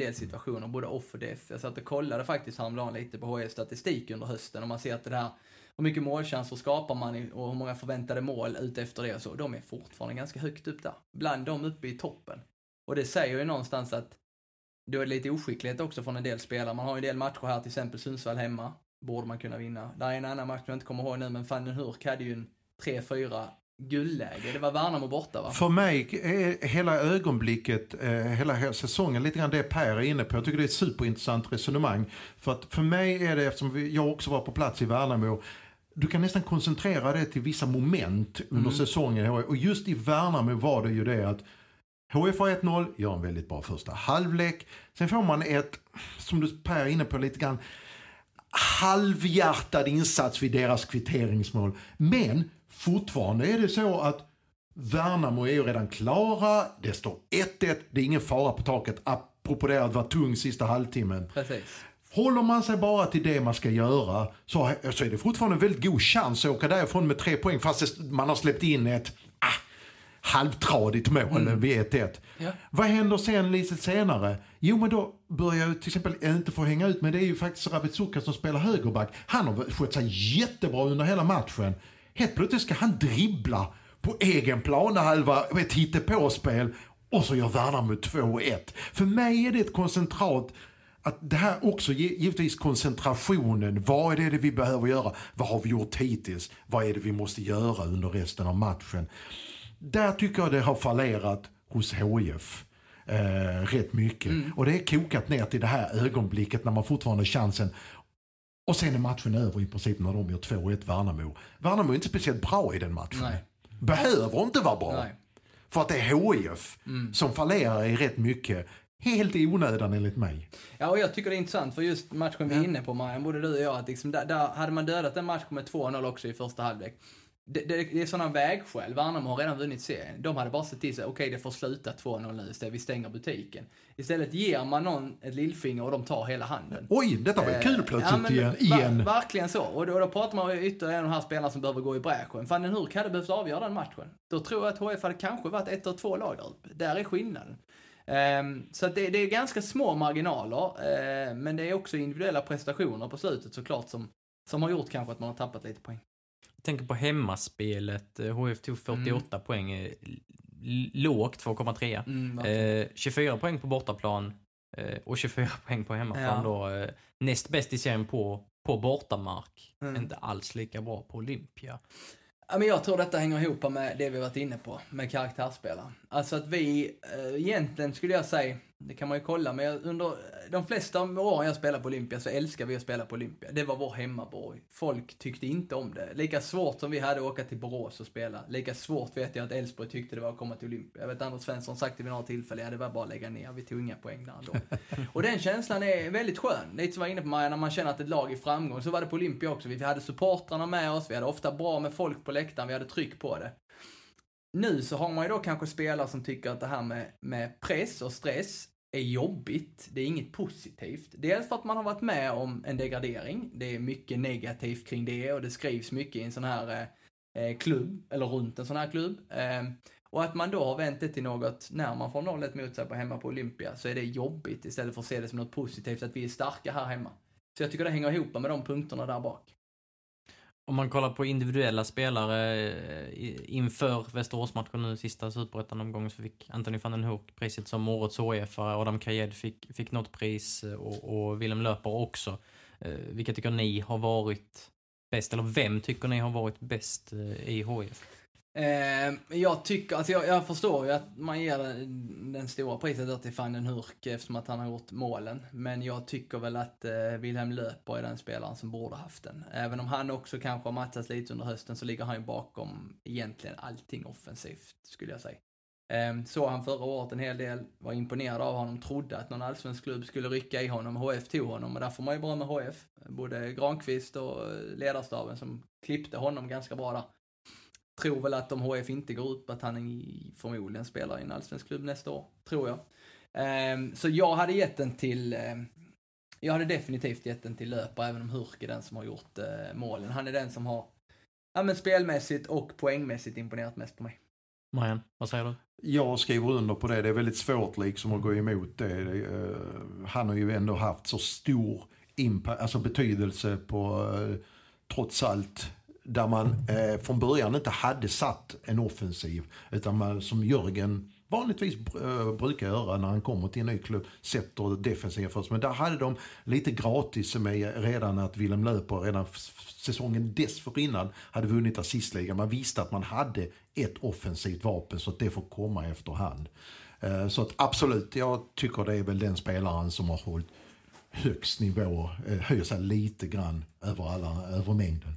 del situationer, både off och def. Jag satt och kollade faktiskt häromdagen lite på HIFs statistik under hösten och man ser att det här, hur mycket målchanser skapar man och hur många förväntade mål ute efter det och så. De är fortfarande ganska högt upp där. Bland dem uppe i toppen. Och det säger ju någonstans att då är det lite oskicklighet också från en del spelare. Man har ju en del matcher här, till exempel Sundsvall hemma. Borde man kunna vinna. Där är en annan match som jag inte kommer ihåg nu, men Van den Hurk hade ju en 3-4 guldläge. Det var Värnamo borta va? För mig är hela ögonblicket, eh, hela, säsongen, lite grann det Per är inne på. Jag tycker det är ett superintressant resonemang. För att för mig är det, eftersom jag också var på plats i Värnamo, du kan nästan koncentrera det till vissa moment under säsongen. Och just i Värnamo var det ju det att HF har 1-0, gör en väldigt bra första halvlek. Sen får man ett, som du Per är inne på lite grann, halvhjärtad insats vid deras kvitteringsmål. Men fortfarande är det så att Värnamo är ju redan klara, det står 1-1, det är ingen fara på taket apropå det att vara tung sista halvtimmen. Precis. Håller man sig bara till det man ska göra så, så är det fortfarande en väldigt god chans att åka därifrån med tre poäng fast man har släppt in ett ah, halvtradigt mål vid 1-1. Ja. Vad händer sen lite senare? Jo men då börjar jag till exempel inte få hänga ut men det är ju faktiskt Ravet Suka som spelar högerback. Han har skött sig jättebra under hela matchen. Helt plötsligt ska han dribbla på egen planhalva med ett hittepåspel och så gör Värnamo 2-1. För mig är det ett koncentrat att det här också, gi- givetvis koncentrationen. Vad är det vi behöver göra? Vad har vi gjort hittills? Vad är det vi måste göra under resten av matchen? Där tycker jag det har fallerat hos HIF. Eh, rätt mycket. Och det är kokat ner till det här ögonblicket när man fortfarande har chansen. Och sen är matchen över i princip när de gör 2-1 Värnamo. Värnamo är inte speciellt bra i den matchen. Nej. Behöver inte vara bra. Nej. För att det är HIF som fallerar i rätt mycket. Helt i onödan enligt mig. Ja, och jag tycker det är intressant för just matchen vi är inne på Marian, både du och jag, att liksom, där, där hade man dödat en match med 2-0 också i första halvlek. Det, det, det är sådana vägskäl. Värnamo har redan vunnit serien. De hade bara sett till sig, okej det får sluta 2-0 nu istället, vi stänger butiken. Istället ger man någon ett lillfinger och de tar hela handen. Oj, detta var ju kul Eh, plötsligt men igen. ver- igen. Verkligen så. Och då, då pratar man ju ytterligare en av de här spelarna som behöver gå i bräschen. Fan, den Hurk hade behövt avgöra den matchen. Då tror jag att HF hade kanske varit ett eller två lag där uppe. Där är skillnaden. Ehm, så det, det är ganska små marginaler, eh, men det är också individuella prestationer på slutet såklart som, som har gjort kanske att man har tappat lite poäng. Tänker på hemmaspelet. HF tog 48 poäng. eh, l- Lågt 2,3. Mm, eh, 24 poäng på bortaplan. eh, och 24 poäng på hemmaplan Ja. då. Eh, näst bäst i serien på, på bortamark. Mm. Inte alls lika bra på Olympia. Ja, men jag tror detta hänger ihop med det vi varit inne på, med karaktärsspelare. Alltså att vi, eh, egentligen skulle jag säga, det kan man ju kolla, men under de flesta åren jag spelade på Olympia så älskar vi att spela på Olympia. Det var vår hemmaborg. Folk tyckte inte om det. Lika svårt som vi hade att åka till Borås och spela, lika svårt vet jag att Elfsborg tyckte det var att komma till Olympia. Jag vet Anders Svensson sagt det vid några tillfällen, ja det var bara att lägga ner, vi tog inga poäng där ändå. och den känslan är väldigt skön. Lite som jag var inne på Maja, när man känner att ett lag är framgång. Så var det på Olympia också. Vi hade supportrarna med oss, vi hade ofta bra med folk på läktaren, vi hade tryck på det. Nu så har man ju då kanske spelare som tycker att det här med, med press och stress är jobbigt. Det är inget positivt. Dels för att man har varit med om en degradering. Det är mycket negativt kring det och det skrivs mycket i en sån här eh, eh klubb, eller runt en sån här klubb. Eh, och att man då har vänt det till något, när man får 0-1 mot sig på hemma på Olympia, så är det jobbigt istället för att se det som något positivt, att vi är starka här hemma. Så jag tycker det hänger ihop med de punkterna där bak. Om man kollar på individuella spelare eh, inför Västeråsmatchen nu, sista superettan-omgången, så fick Anthony van den Hoek priset som årets HIF, Adam Kajed fick, fick något pris eh, och, och Willem Löper också. Eh, vilka tycker ni har varit bäst, eller vem tycker ni har varit bäst i HIF? Eh, jag tycker, alltså jag, jag förstår ju att man ger den, den stora priset där till van den Hurk eftersom att han har gjort målen. Men jag tycker väl att eh, Wilhelm Löper är den spelaren som borde haft den. Även om han också kanske har matchats lite under hösten så ligger han ju bakom egentligen allting offensivt, skulle jag säga. Eh, såg han förra året en hel del, var imponerad av honom, trodde att någon allsvensk klubb skulle rycka i honom. HF tog honom och där får man ju bra med HF. Både Granqvist och eh, ledarstaben som klippte honom ganska bra där tror väl att om HF inte går upp att han i, förmodligen spelar i en allsvensk klubb nästa år. Tror jag. Ehm, så jag hade gett den till ehm, jag hade definitivt gett den till Löper, även om Hurk är den som har gjort eh, målen. Han är den som har ja, men spelmässigt och poängmässigt imponerat mest på mig. Marian, vad säger du? Jag skriver under på det. Det är väldigt svårt liksom att gå emot det. det eh, han har ju ändå haft så stor impact, alltså betydelse på, eh, trots allt, där man eh, från början inte hade satt en offensiv. Utan man, som Jörgen vanligtvis eh, brukar göra när han kommer till en ny klubb, sätter defensiven först. Men där hade de lite gratis med redan att Willem Löper redan säsongen dessförinnan hade vunnit assistligan. Man visste att man hade ett offensivt vapen så att det får komma efterhand. Eh, Så att absolut, jag tycker det är väl den spelaren som har hållit högst nivå, eh, höjer sig lite grann över, alla, över mängden.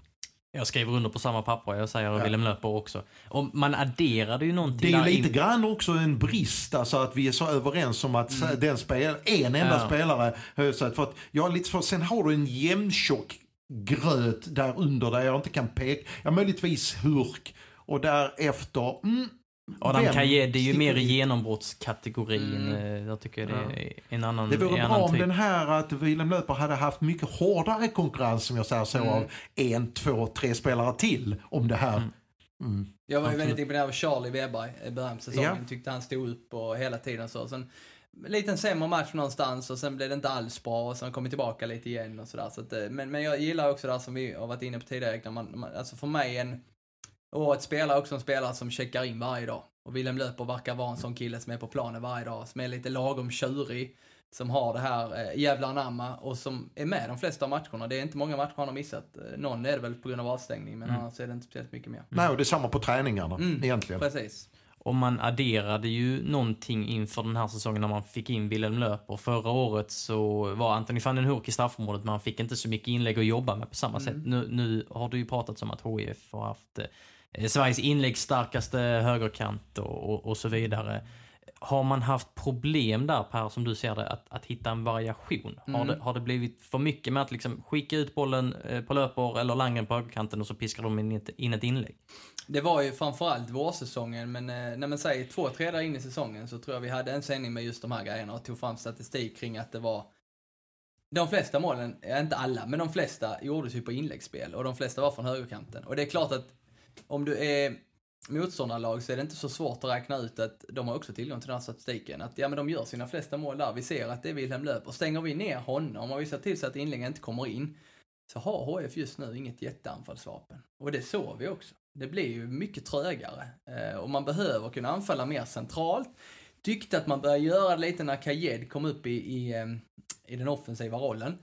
Jag skriver under på samma papper, jag säger Ja. Willem Löper också. Och man adderade ju någonting Det är ju lite in- grann också en brist, alltså att vi är så överens om att den spel, en enda Ja. spelare höjer sig. För att jag är lite för, sen har du en jämntjock gröt där under där jag inte kan peka, ja möjligtvis Hurk och därefter, mm, Adam vem Kajed är ju mer i genombrottskategorin. Mm. Eh, Jag tycker det Ja. är en annan, Det vore en bra annan om typ. den här att Willem Löper hade haft mycket hårdare konkurrens som jag säger så Mm. av en, två, tre spelare till om det här. Mm. Mm. Jag var ju väldigt imponerad av Charlie Weberg i början på säsongen. Ja. Tyckte han stod upp och hela tiden så. Sen en liten sämre match någonstans och sen blev det inte alls bra och sen kom vi tillbaka lite igen och sådär. Så att, eh, men, men jag gillar också det här som vi har varit inne på tidigare, när man, man, alltså för mig en årets spelare också en spelare som checkar in varje dag. Och Willem Löper verkar vara en sån kille som är på planen varje dag, som är lite lagom tjurig, som har det här eh, jävla anamma och som är med de flesta av matcherna. Det är inte många matcher han har missat. Eh, Någon är det väl på grund av avstängning, men Mm. annars är det inte speciellt mycket mer. Nej, och det är samma på träningarna Mm. egentligen. Precis. Och man adderade ju någonting inför den här säsongen när man fick in Willem Löper. Förra året så var Anthony van den Hurk i straffområdet men han fick inte så mycket inlägg att jobba med på samma Mm. sätt. Nu, nu har du ju pratat om att HIF har haft eh, Sveriges inläggsstarkaste högerkant och, och, och så vidare. Har man haft problem där Per, som du ser det, att, att hitta en variation? Har, Mm. det, har det blivit för mycket med att liksom skicka ut bollen eh, på löper eller langen på högerkanten och så piskar de in ett, in ett inlägg? Det var ju framförallt vårsäsongen, men eh, när man säger två tredjedelar in i säsongen så tror jag vi hade en sändning med just de här grejerna och tog fram statistik kring att det var de flesta målen, inte alla, men de flesta gjordes ju på inläggsspel och de flesta var från högerkanten. Och det är klart att om du är motståndarlag så är det inte så svårt att räkna ut att de har också tillgång till den här statistiken. Att ja, men de gör sina flesta mål där. Vi ser att det är Wilhelm Löp och stänger vi ner honom och vi ser till så att inläggen inte kommer in så har HF just nu inget jätteanfallsvapen. Och det såg vi också. Det blir ju mycket trögare eh, och man behöver kunna anfalla mer centralt. Tyckte att man började göra det lite när Kajed kom upp i, i, eh, i den offensiva rollen.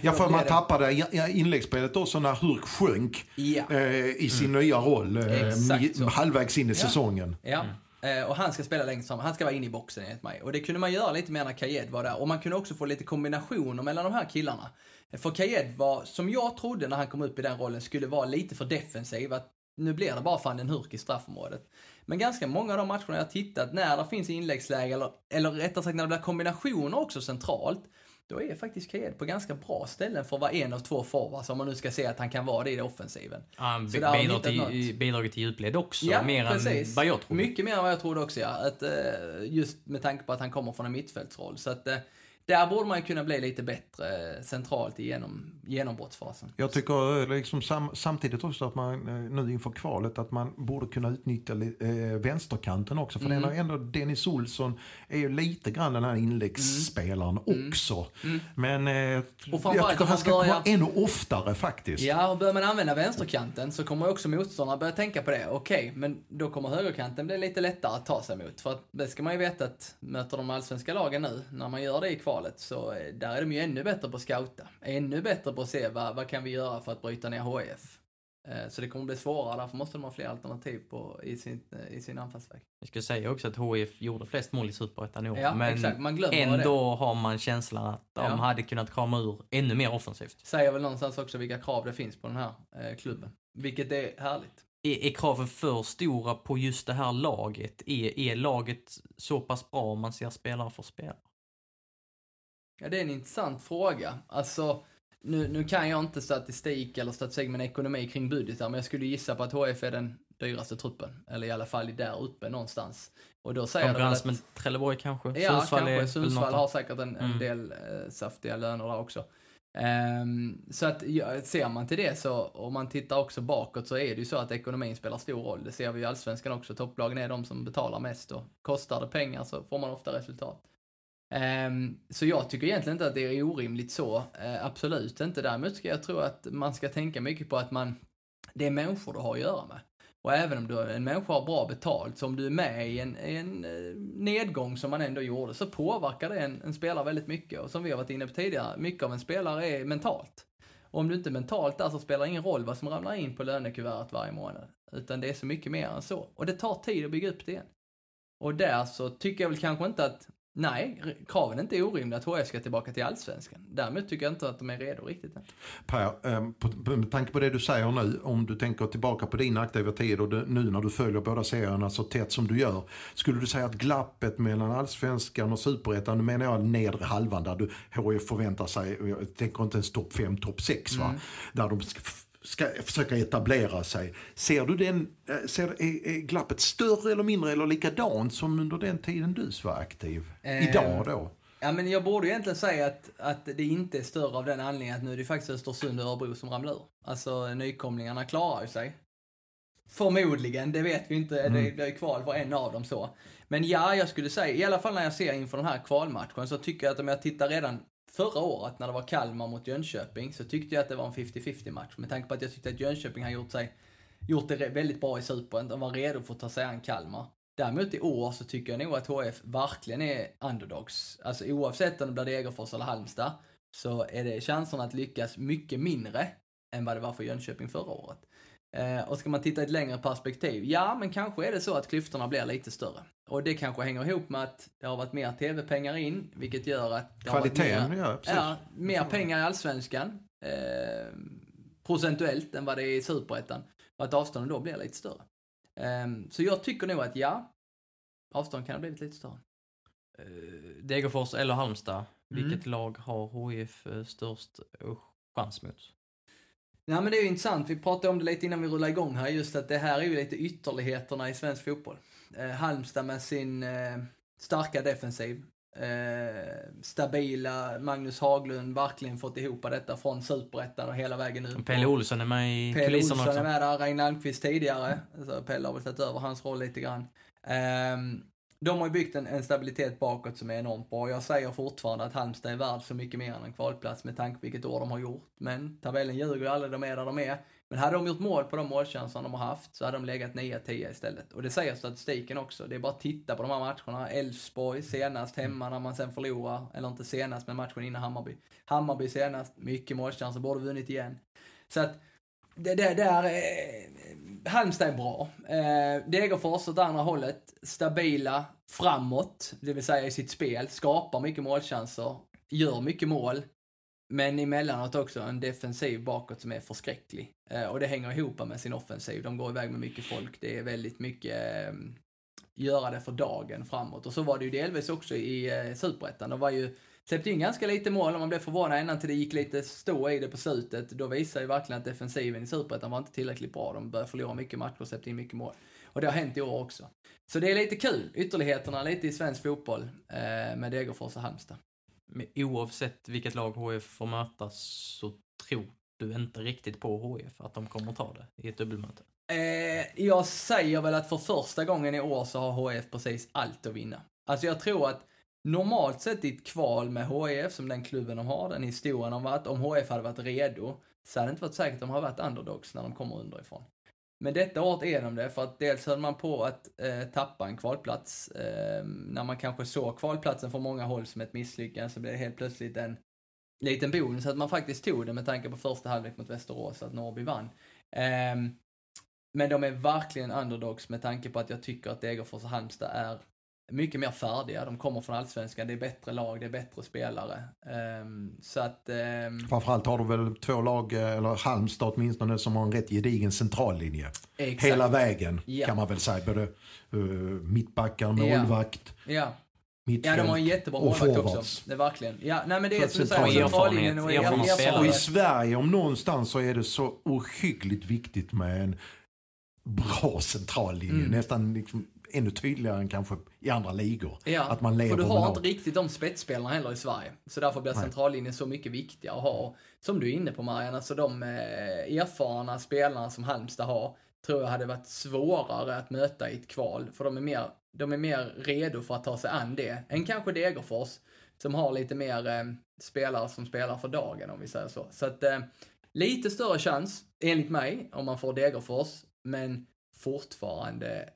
Ja, för då man tappade inläggsspelet också när Hurk sjönk Ja. eh, i sin nya roll eh, halvvägs in i Ja. säsongen. Ja. Eh, Och han ska spela längst fram. Han ska vara inne i boxen enligt mig. Och det kunde man göra lite mer när Kajed var där. Och man kunde också få lite kombinationer mellan de här killarna. För Kajed var, som jag trodde när han kom upp i den rollen, skulle vara lite för defensiv. Att nu blir det bara fan en hurk i straffområdet. Men ganska många av de matcherna jag har tittat, när det finns inläggsläge, eller, eller rättare sagt när det blir kombinationer också centralt, då är faktiskt Kajed på ganska bra ställen för att vara en av två forwards, om man nu ska säga att han kan vara det i det offensiven. Han vi bidrar till, något. bidragit till djupled också, Ja, mer precis. än vad jag trodde. Mycket mer än vad jag trodde också, ja. Att, eh, just med tanke på att han kommer från en mittfältsroll. Så att, eh, där borde man kunna bli lite bättre eh, centralt i genom, genombrottsfasen. Jag tycker eh, liksom sam, samtidigt också att man eh, nu inför kvalet att man borde kunna utnyttja eh, vänsterkanten också. För Mm. den ändå Dennis Olsson är ju lite grann den här inläggsspelaren också. Men eh, Mm. Och jag tycker han ska börjar- komma ännu oftare faktiskt. Ja, och börjar man använda vänsterkanten så kommer också motståndarna börja tänka på det. Okej, men då kommer högerkanten bli lite lättare att ta sig emot. För att det ska man ju veta att möter de allsvenska lagen nu, när man gör det i kvalet, så eh, där är de ju ännu bättre på att scouta. Ännu bättre på att se vad, vad kan vi göra för att bryta ner HF. Eh, Så det kommer bli svårare, därför måste de ha fler alternativ på, i, sin, eh, i sin anfallsväg. Jag ska säga också att HIF gjorde flest mål i Superettan i år. Ja, men exakt. Man ändå har man känslan att de Ja. hade kunnat krama ur ännu mer offensivt. Säger väl någonstans också vilka krav det finns på den här eh, klubben. Vilket är härligt. Är, är kraven för stora på just det här laget? Är, är laget så pass bra om man ser spelare för spelare? Ja, det är en intressant fråga. Alltså, nu, nu kan jag inte statistik eller statistik med ekonomi kring budgetar, men jag skulle gissa på att HF är den dyraste truppen. Eller i alla fall där uppe någonstans. Och då säger Konkurrens att... med Trelleborg kanske? Ja, Sundsvall kanske. Sundsvall har säkert en, en Mm. del eh, saftiga löner där också. Ehm, så att ja, ser man till det så, om man tittar också bakåt så är det ju så att ekonomin spelar stor roll. Det ser vi i Allsvenskan också. Topplagen är de som betalar mest och kostar det pengar så får man ofta resultat. Ehm, så jag tycker egentligen inte att det är orimligt så. Eh, absolut inte. Däremot ska jag tro att man ska tänka mycket på att man, det är människor du har att göra med. Och även om du, en människa har bra betalt, så om du är med i en, en eh, nedgång som man ändå gjorde, så påverkar det en, en spelare väldigt mycket. Och som vi har varit inne på tidigare, mycket av en spelare är mentalt. Och om du inte är mentalt där så spelar det ingen roll vad som ramlar in på lönekuvertet varje månad. Utan det är så mycket mer än så. Och det tar tid att bygga upp det igen. Och där så tycker jag väl kanske inte att, nej, kraven är inte orimliga att HF ska tillbaka till Allsvenskan. Däremot tycker jag inte att de är redo riktigt än. Per, eh, på, med tanke på det du säger nu, om du tänker tillbaka på din aktiva tid och nu när du följer båda serierna så tätt som du gör. Skulle du säga att glappet mellan allsvenskan och superettan, nu menar jag nedre halvan där du, HIF förväntar sig, jag tänker inte ens topp 5, topp 6 va, där de ska, försöka etablera sig. Ser du den, eh, ser, är, är glappet större eller mindre eller likadant som under den tiden du var aktiv? Eh, Idag då? Ja, men jag borde ju egentligen säga att, att det inte är större av den anledningen att nu är det faktiskt Östersund och Örebro som ramlar ur. Alltså nykomlingarna klarar ju sig. Förmodligen, det vet vi inte. Mm. Det, det är kval för en av dem så. Men ja, jag skulle säga, i alla fall när jag ser inför den här kvalmatchen så tycker jag att om jag tittar redan förra året när det var Kalmar mot Jönköping så tyckte jag att det var en 50-50 match. Med tanke på att jag tyckte att Jönköping har gjort, sig, gjort det väldigt bra i Superettan. De var redo för att ta sig an Kalmar. Däremot i år så tycker jag nog att HF verkligen är underdogs. Alltså oavsett om det blir Degerfors eller Halmstad så är det chanserna att lyckas mycket mindre än vad det var för Jönköping förra året. Eh, och ska man titta i ett längre perspektiv, ja men kanske är det så att klyftorna blir lite större. Och det kanske hänger ihop med att det har varit mer tv-pengar in, vilket gör att Kvaliteten, mer, ja precis. ja, mer pengar i allsvenskan eh, procentuellt än vad det är i superettan. Och att avstånden då blir lite större. Eh, så jag tycker nog att ja, avstånden kan ha blivit lite större. Eh, Degerfors eller Halmstad, Mm. vilket lag har HIF eh, störst chans mot? Nej men det är ju intressant, vi pratade om det lite innan vi rullade igång här, just att det här är ju lite ytterligheterna i svensk fotboll. Eh, Halmstad med sin eh, starka defensiv, eh, stabila Magnus Haglund, verkligen fått ihop detta från superettan och hela vägen ut. Pelle Olsson är med i Pelle kulisserna Olsson är också. med där, Reine Almqvist tidigare. Alltså Pelle har väl tagit över hans roll lite grann. Ehm, de har ju byggt en, en stabilitet bakåt som är enormt bra. Jag säger fortfarande att Halmstad är värd så mycket mer än en kvalplats med tanke på vilket år de har gjort. Men tabellen ljuger ju aldrig, de är där de är. Men hade de gjort mål på de målchanserna de har haft så hade de legat 9-10 istället. Och det säger statistiken också. Det är bara att titta på de här matcherna. Elfsborg senast hemma när man sen förlorar, eller inte senast men matchen innan Hammarby. Hammarby senast, mycket målchanser, borde vunnit igen. Så att det, det där, eh, Halmstad är bra. Eh, Degerfors åt andra hållet, stabila framåt, det vill säga i sitt spel, skapar mycket målchanser, gör mycket mål. Men emellanåt också en defensiv bakåt som är förskräcklig. Eh, och det hänger ihop med sin offensiv. De går iväg med mycket folk. Det är väldigt mycket eh, göra det för dagen framåt. Och så var det ju delvis också i eh, Superettan. De var ju släppte in ganska lite mål och man blev förvånad ända till det gick lite stå i det på slutet. Då visar ju verkligen att defensiven i Superettan var inte tillräckligt bra. De började förlora mycket matcher och släppte in mycket mål. Och det har hänt i år också. Så det är lite kul, ytterligheterna lite i svensk fotboll eh, med Degerfors och Halmstad. Men oavsett vilket lag HF får möta så tror du inte riktigt på HF att de kommer ta det i ett dubbelmöte? Eh, jag säger väl att för första gången i år så har HF precis allt att vinna. Alltså jag tror att normalt sett i ett kval med HF, som den klubben de har, den historien de varit, om HF hade varit redo, så hade det inte varit säkert att de har varit underdogs när de kommer underifrån. Men detta året är de det, för att dels höll man på att eh, tappa en kvalplats. Eh, när man kanske såg kvalplatsen från många håll som ett misslyckande så blev det helt plötsligt en liten bonus att man faktiskt tog det med tanke på första halvlek mot Västerås, att Norrby vann. Eh, men de är verkligen underdogs med tanke på att jag tycker att Degerfors och Halmstad är mycket mer färdiga. De kommer från allsvenskan, det är bättre lag, det är bättre spelare. Um, så att... Um, Framförallt har du väl två lag, eh, eller Halmstad åtminstone, som har en rätt gedigen centrallinje. Exakt. Hela vägen ja. kan man väl säga. Både uh, mittbackar, målvakt. Ja. ja. Ja, de har en jättebra målvakt också. Det är verkligen. Ja, nej men det är som du säger, centrallinjen och erfarenhet. Och i Sverige om någonstans så är det så ohyggligt viktigt med en bra centrallinje. Mm. Nästan liksom ännu tydligare än kanske i andra ligor. Ja, att man lever för du har inte riktigt de spetsspelarna heller i Sverige. Så därför blir centrallinjen så mycket viktigare att ha. Som du är inne på Marianne, alltså de eh, erfarna spelarna som Halmstad har, tror jag hade varit svårare att möta i ett kval. För de är mer, de är mer redo för att ta sig an det, än kanske Degerfors, som har lite mer eh, spelare som spelar för dagen, om vi säger så. Så att, eh, lite större chans, enligt mig, om man får Degerfors, men fortfarande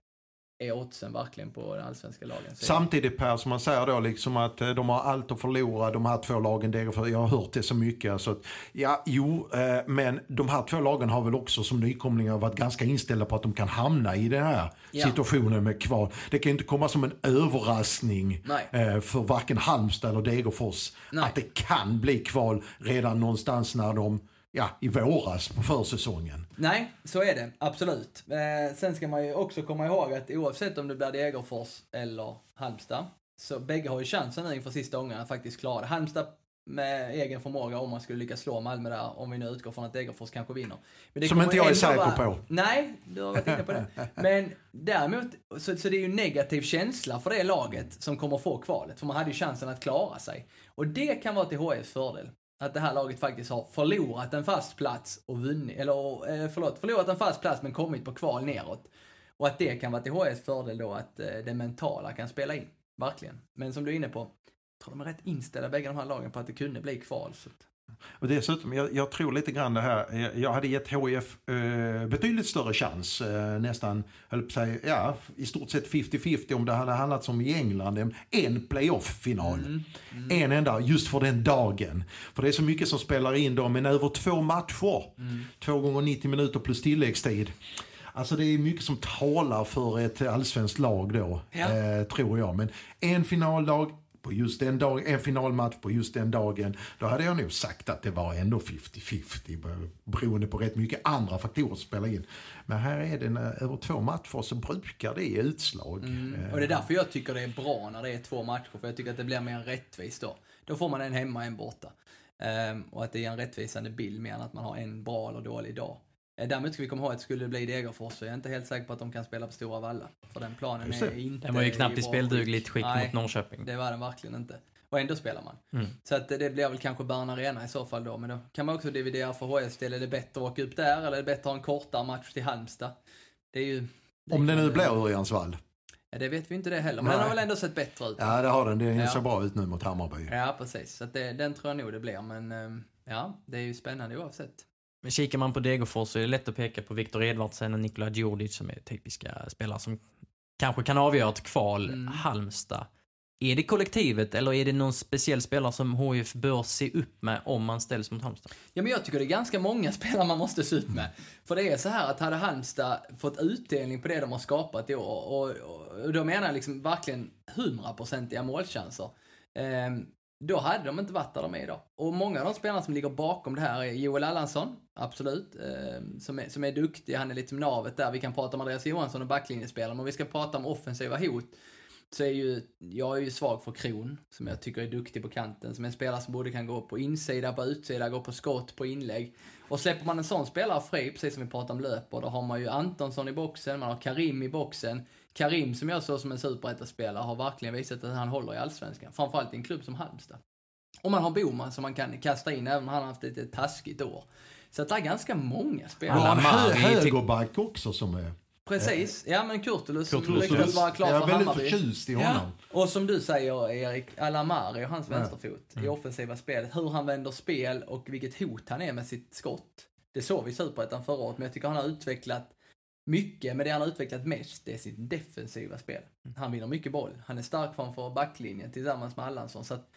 är oddsen verkligen på den allsvenska lagen. Samtidigt Per, som man säger då liksom att eh, de har allt att förlora, de här två lagen. Degerfors, jag har hört det så mycket. Alltså att, ja, jo, eh, men de här två lagen har väl också som nykomlingar varit ganska inställda på att de kan hamna i den här ja. situationen med kval. Det kan ju inte komma som en överraskning eh, för varken Halmstad eller Degerfors Nej. att det kan bli kval redan någonstans när de ja, i våras på försäsongen. Nej, så är det. Absolut. Eh, sen ska man ju också komma ihåg att oavsett om det blir Degerfors eller Halmstad, så bägge har ju chansen nu inför sista gången att faktiskt klara det. Halmstad med egen förmåga om man skulle lyckas slå Malmö där, om vi nu utgår från att Degerfors kanske vinner. Som inte jag är säker vara... på. Nej, du har varit inne på det. Men däremot, så, så det är ju negativ känsla för det laget som kommer få kvalet, för man hade ju chansen att klara sig. Och det kan vara till HIFs fördel att det här laget faktiskt har förlorat en fast plats och vunnit, eller eh, förlåt, förlorat en fast plats men kommit på kval neråt. Och att det kan vara till HS fördel då att eh, det mentala kan spela in. Verkligen. Men som du är inne på, jag tror de är rätt inställda bägge de här lagen på att det kunde bli kval. Så och dessutom, jag, jag, tror lite grann det här, jag, hade gett HIF eh, betydligt större chans, eh, nästan, höll på säga, ja, i stort sett 50-50 om det hade handlat som i England, en playoff-final. Mm, mm. En enda, just för den dagen. För det är så mycket som spelar in då, men över två matcher, mm. två gånger 90 minuter plus tilläggstid. Alltså det är mycket som talar för ett allsvenskt lag då, ja. eh, tror jag. Men en finaldag, på just den dagen, en finalmatch på just den dagen, då hade jag nog sagt att det var ändå 50-50 beroende på rätt mycket andra faktorer som spelar in. Men här är det när, över två matcher så brukar det ge utslag. Mm. Och det är därför jag tycker det är bra när det är två matcher, för jag tycker att det blir mer rättvist då. Då får man en hemma, och en borta. Um, och att det är en rättvisande bild mer än att man har en bra eller dålig dag. Eh, däremot ska vi komma ihåg att skulle det bli Degerfors så är jag inte helt säker på att de kan spela på Stora Valla. För den planen är inte Den var ju knappt i speldugligt skick Nej, mot Norrköping. det var den verkligen inte. Och ändå spelar man. Mm. Så att det blir väl kanske Bern Arena i så fall då. Men då kan man också dividera för HIFs del. Är det bättre att åka upp där eller är det bättre att ha en kortare match till Halmstad? Det är ju... Det Om det nu blir Örjansvall. Ja, det vet vi inte det heller. Men Nej. den har väl ändå sett bättre ut? Ja, det har den. Det ser ja. bra ut nu mot Hammarby. Ja, precis. Så det, den tror jag nog det blir. Men ehm, ja, det är ju spännande oavsett. Kikar man på Degerfors så är det lätt att peka på Viktor Edvardsen och Nikola Djurdjic som är typiska spelare som kanske kan avgöra ett kval. Mm. Halmstad. Är det kollektivet eller är det någon speciell spelare som HIF bör se upp med om man ställs mot Halmstad? Ja, men jag tycker det är ganska många spelare man måste se upp med. För det är så här att hade Halmstad fått utdelning på det de har skapat i år, och, och, och då menar jag liksom verkligen hundraprocentiga målchanser, eh, då hade de inte varit där de är idag. Och många av de spelarna som ligger bakom det här är Joel Allansson, absolut, eh, som, är, som är duktig, han är lite som navet där. Vi kan prata om Andreas Johansson och backlinjespelare, men om vi ska prata om offensiva hot, så är ju, jag är ju svag för Kron, som jag tycker är duktig på kanten, som är en spelare som både kan gå på insida, på utsida, gå på skott, på inlägg. Och släpper man en sån spelare fri, precis som vi pratade om löper, då har man ju Antonsson i boxen, man har Karim i boxen. Karim, som jag såg som en superettaspelare, har verkligen visat att han håller i allsvenskan. Framförallt i en klubb som Halmstad. Och man har Boman som man kan kasta in även om han har haft ett lite taskigt år. Så att det är ganska många spelare. Ja, en hö- högerback också som är... Precis, ja men Kurtulus som Kurtulus. ryktas vara klar jag för är väldigt Hammarby. förtjust i Ja. honom. Och som du säger Erik, Alamari och hans Ja. vänsterfot i offensiva spelet. Hur han vänder spel och vilket hot han är med sitt skott. Det såg vi i Superettan förra året, men jag tycker han har utvecklat mycket, men det han har utvecklat mest, det är sitt defensiva spel. Han vinner mycket boll. Han är stark framför backlinjen tillsammans med Allansson. Så att,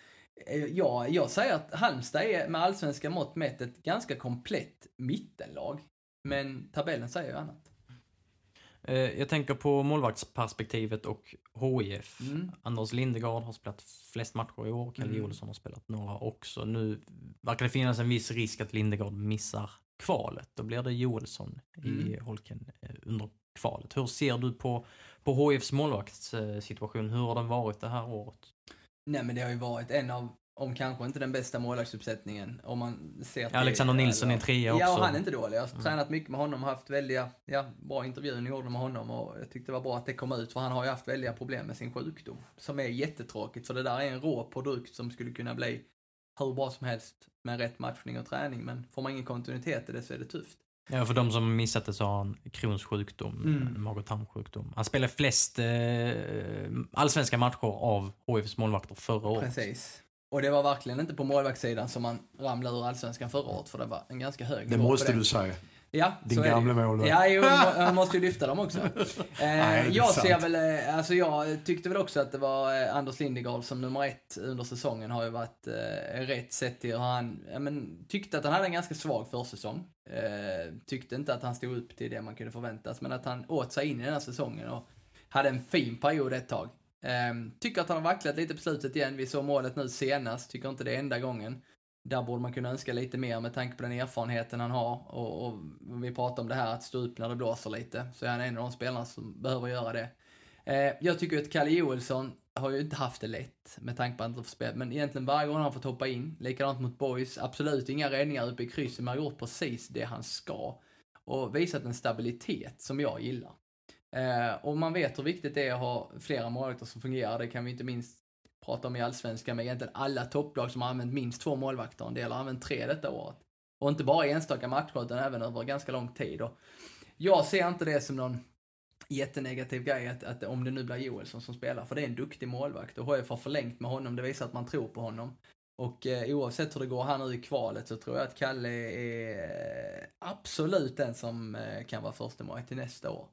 eh, ja, jag säger att Halmstad är med allsvenska mått mätt ett ganska komplett mittenlag. Men tabellen säger ju annat. Eh, Jag tänker på målvaktsperspektivet och HIF. Mm. Anders Lindegard har spelat flest matcher i år. Kalle Mm. Olsson har spelat några också. Nu verkar det finnas en viss risk att Lindegard missar kvalet. Då blir det Joelsson i Mm. holken eh, under kvalet. Hur ser du på, på HIFs målvaktssituation? Hur har den varit det här året? Nej men det har ju varit en av, om kanske inte den bästa målvaktsuppsättningen. Om man ser till... Alexander Nilsson är en trea också. Ja, och han är inte dålig. Jag har tränat mycket med honom haft väldiga, ja, bra intervjuer ni gjorde med honom och jag tyckte det var bra att det kom ut för han har ju haft väldiga problem med sin sjukdom. Som är jättetråkigt för det där är en rå produkt som skulle kunna bli hur bra som helst med rätt matchning och träning men får man ingen kontinuitet i det så är det tufft. Ja, för de som missat det så har han Crohns sjukdom, Mm. mm. mag och tarmsjukdom. Han spelade flest eh, allsvenska matcher av HIFs målvakter förra året. Precis. Och det var verkligen inte på målvaktssidan som man ramlade ur allsvenskan förra året för det var en ganska hög Det måste du säga. Ja, Din ju. målvakt. Ja, jo, man måste ju lyfta dem också. Eh, jag sant. ser väl, eh, alltså jag tyckte väl också att det var eh, Anders Lindegard som nummer ett under säsongen har ju varit eh, rätt sett till hur han, ja, men, tyckte att han hade en ganska svag försäsong. Eh, tyckte inte att han stod upp till det man kunde förväntas, men att han åt sig in i den här säsongen och hade en fin period ett tag. Eh, tycker att han har vacklat lite på slutet igen. Vi såg målet nu senast, tycker inte det är enda gången. Där borde man kunna önska lite mer med tanke på den erfarenheten han har. Och, och vi pratar om det här att stå upp när det blåser lite. Så är han en av de spelarna som behöver göra det. Eh, jag tycker att Kalle Joelsson har ju inte haft det lätt med tanke på att han inte spel. spela. Men egentligen varje gång han har fått hoppa in, likadant mot Boys, absolut inga räddningar uppe i krysset, men har gjort precis det han ska. Och visat en stabilitet som jag gillar. Eh, och man vet hur viktigt det är att ha flera målvakter som fungerar. Det kan vi inte minst prata om i Allsvenskan med egentligen alla topplag som har använt minst två målvakter. En del har använt tre detta året. Och inte bara i enstaka matcher utan även över ganska lång tid. Och jag ser inte det som någon jättenegativ grej att, att om det nu blir Joelsson som spelar, för det är en duktig målvakt och HF har förlängt med honom, det visar att man tror på honom. Och eh, oavsett hur det går här nu i kvalet så tror jag att Kalle är absolut den som eh, kan vara förstemålvakt till nästa år.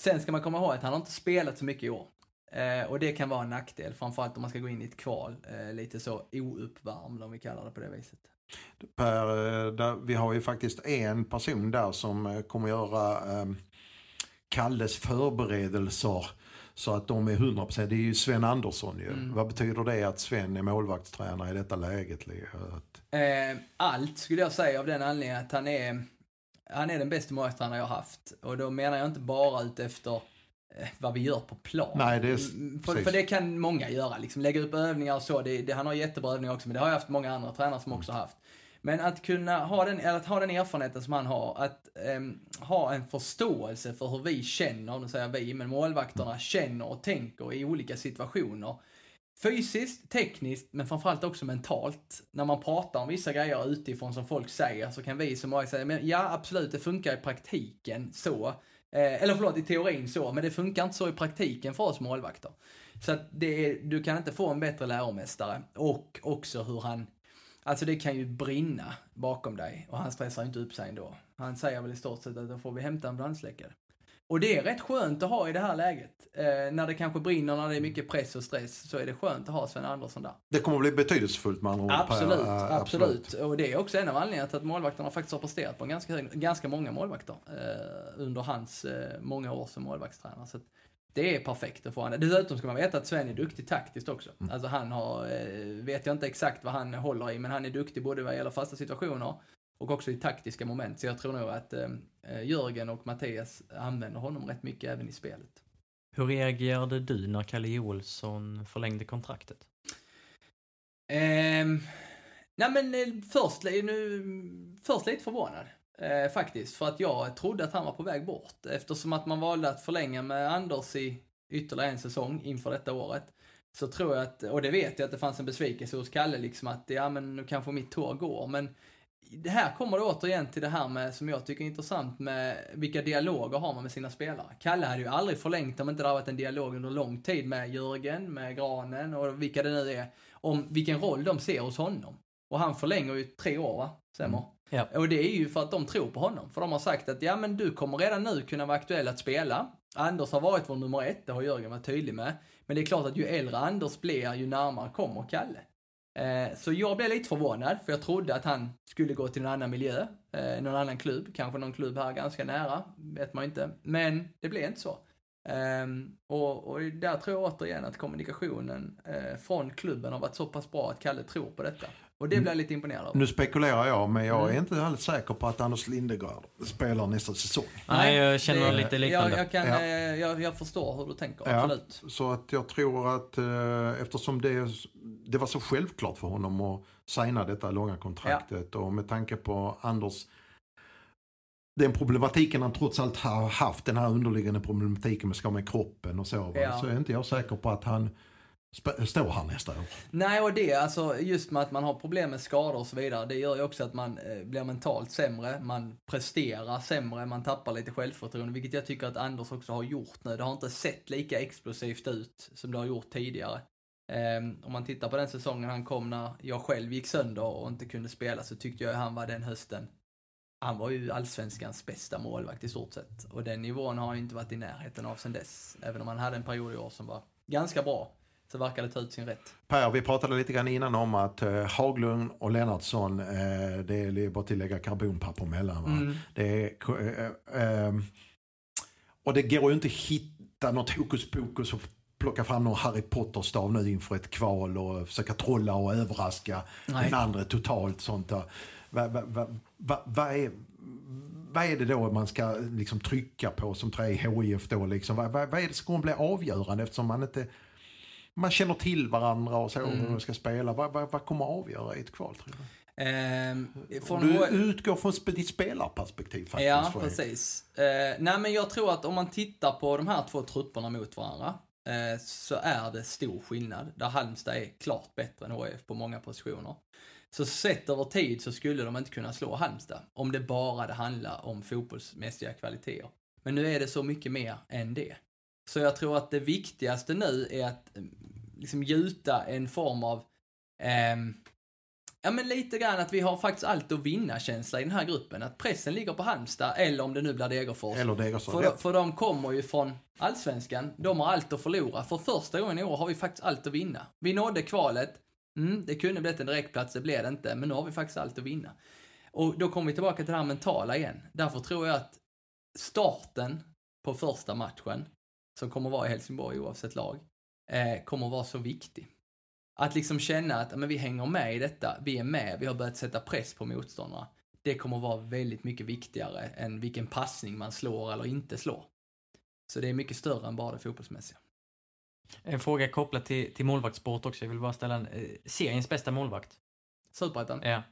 Sen ska man komma ihåg att han har inte spelat så mycket i år. Eh, och det kan vara en nackdel, framförallt om man ska gå in i ett kval, eh, lite så ouppvärmd om vi kallar det på det viset. Per, eh, där, vi har ju faktiskt en person där som eh, kommer göra eh, Kalles förberedelser så att de är 100%. Det är ju Sven Andersson ju. Mm. Vad betyder det att Sven är målvaktstränare i detta läget? Att, Eh, allt skulle jag säga av den anledningen att han är, han är den bästa målvaktstränare jag har haft. Och då menar jag inte bara ut efter eh, vad vi gör på plan. Nej, det är- Mm, för, för det kan många göra, liksom lägga upp övningar och så. Det, det, han har jättebra övningar också, men det har jag haft många andra tränare som också haft. Men att kunna ha den, eller att ha den erfarenheten som han har, att ehm, ha en förståelse för hur vi känner, nu säger vi, men målvakterna känner och tänker i olika situationer. Fysiskt, tekniskt, men framförallt också mentalt. När man pratar om vissa grejer utifrån som folk säger så kan vi som målvakt säga, men ja absolut det funkar i praktiken så. Eh, eller förlåt, i teorin så, men det funkar inte så i praktiken för oss målvakter. Så att det är, du kan inte få en bättre läromästare. Och också hur han Alltså det kan ju brinna bakom dig och han stressar inte upp sig ändå. Han säger väl i stort sett att då får vi hämta en brandsläckare. Och det är rätt skönt att ha i det här läget. Eh, när det kanske brinner, när det är mycket press och stress, så är det skönt att ha Sven Andersson där. Det kommer att bli betydelsefullt med andra ord. Absolut, Per, äh, absolut. Och det är också en av anledningarna till att målvakterna faktiskt har presterat på en ganska, hög, ganska många målvakter eh, under hans eh, många år som målvaktstränare. Så det är perfekt att få honom. Dessutom ska man veta att Sven är duktig taktiskt också. Mm. Alltså han har, eh, vet jag inte exakt vad han håller i, men han är duktig både vad gäller fasta situationer och också i taktiska moment. Så jag tror nog att eh, Jörgen och Mattias använder honom rätt mycket även i spelet. Hur reagerade du när Kalle Joelsson förlängde kontraktet? Ehm, nej men eh, först, nu, först lite förvånad. Eh, faktiskt, för att jag trodde att han var på väg bort. Eftersom att man valde att förlänga med Anders i ytterligare en säsong inför detta året. Så tror jag att, och det vet jag att det fanns en besvikelse hos Kalle liksom att, ja men nu kanske mitt tåg går. Men det här kommer det återigen till det här med, som jag tycker är intressant med vilka dialoger har man med sina spelare. Kalle hade ju aldrig förlängt om inte det hade varit en dialog under lång tid med Jörgen, med Granen och vilka det nu är, om vilken roll de ser hos honom. Och han förlänger ju tre år va, Semmer? Mm. Ja. Och det är ju för att de tror på honom. För de har sagt att ja men du kommer redan nu kunna vara aktuell att spela. Anders har varit vår nummer ett, det har Jörgen varit tydlig med. Men det är klart att ju äldre Anders blir, ju närmare kommer Kalle. Eh, så jag blev lite förvånad, för jag trodde att han skulle gå till en annan miljö, eh, någon annan klubb, kanske någon klubb här ganska nära, vet man inte. Men det blev inte så. Ehm, och, och där tror jag återigen att kommunikationen eh, från klubben har varit så pass bra att Kalle tror på detta. Och det blir jag lite imponerad av. Nu spekulerar jag, men jag är Mm. inte alldeles säker på att Anders Lindegård spelar nästa säsong. Nej, jag känner det- lite liknande. Jag, jag, kan, Ja. eh, jag, jag förstår hur du tänker, Ja. absolut. Så att jag tror att eh, eftersom det, det var så självklart för honom att signa detta långa kontraktet och med tanke på Anders den problematiken han trots allt har haft, den här underliggande problematiken med ska med kroppen och så? Ja. så är inte jag säker på att han står här nästa år. Nej, och det, alltså just med att man har problem med skador och så vidare, det gör ju också att man eh, blir mentalt sämre, man presterar sämre, man tappar lite självförtroende, vilket jag tycker att Anders också har gjort nu. Det har inte sett lika explosivt ut som det har gjort tidigare. Eh, om man tittar på den säsongen han kom när jag själv gick sönder och inte kunde spela så tyckte jag han var den hösten. Han var ju allsvenskans bästa målvakt i stort sett. Och den nivån har han ju inte varit i närheten av sen dess. Även om han hade en period i år som var ganska bra, så verkar det ta ut sin rätt. Per, vi pratade lite grann innan om att eh, Haglund och Lennartsson, eh, det är bara att tillägga karbonpapper mellan. Va? Mm. Det är, eh, eh, och det går ju inte att hitta något hokus pokus och plocka fram någon Harry Potter-stav nu inför ett kval och försöka trolla och överraska Nej. den andra totalt. Sånt där. Vad va, va, va, vad är, vad är det då man ska liksom trycka på som trä i HIF då? Liksom? Vad, vad, vad är det som kommer bli avgörande eftersom man inte man känner till varandra och så Mm. hur man ska spela. Vad, vad, vad kommer avgöra i ett kval tror du? Ehm, Du H- utgår från ditt spelarperspektiv faktiskt. Ja, precis. Eh, nej, men jag tror att om man tittar på de här två trupperna mot varandra eh, så är det stor skillnad. Där Halmstad är klart bättre än HIF på många positioner. Så sett över tid så skulle de inte kunna slå Halmstad om det bara hade handlat om fotbollsmässiga kvaliteter. Men nu är det så mycket mer än det. Så jag tror att det viktigaste nu är att mm, liksom gjuta en form av ehm, Ja men lite grann att vi har faktiskt allt att vinna känsla i den här gruppen. Att pressen ligger på Halmstad, eller om det nu blir Degerfors. Eller Degerfors. För, de, för de kommer ju från Allsvenskan, de har allt att förlora. För första gången i år har vi faktiskt allt att vinna. Vi nådde kvalet, mm, det kunde blivit en direktplats, det blev det inte, men nu har vi faktiskt allt att vinna. Och då kommer vi tillbaka till det här mentala igen. Därför tror jag att starten på första matchen, som kommer vara i Helsingborg oavsett lag, eh, kommer vara så viktig. Att liksom känna att men vi hänger med i detta, vi är med, vi har börjat sätta press på motståndarna. Det kommer vara väldigt mycket viktigare än vilken passning man slår eller inte slår. Så det är mycket större än bara det fotbollsmässiga. En fråga kopplat till, till målvaktssport också. Jag vill bara ställa en... Eh, seriens bästa målvakt? Superettan? Ja.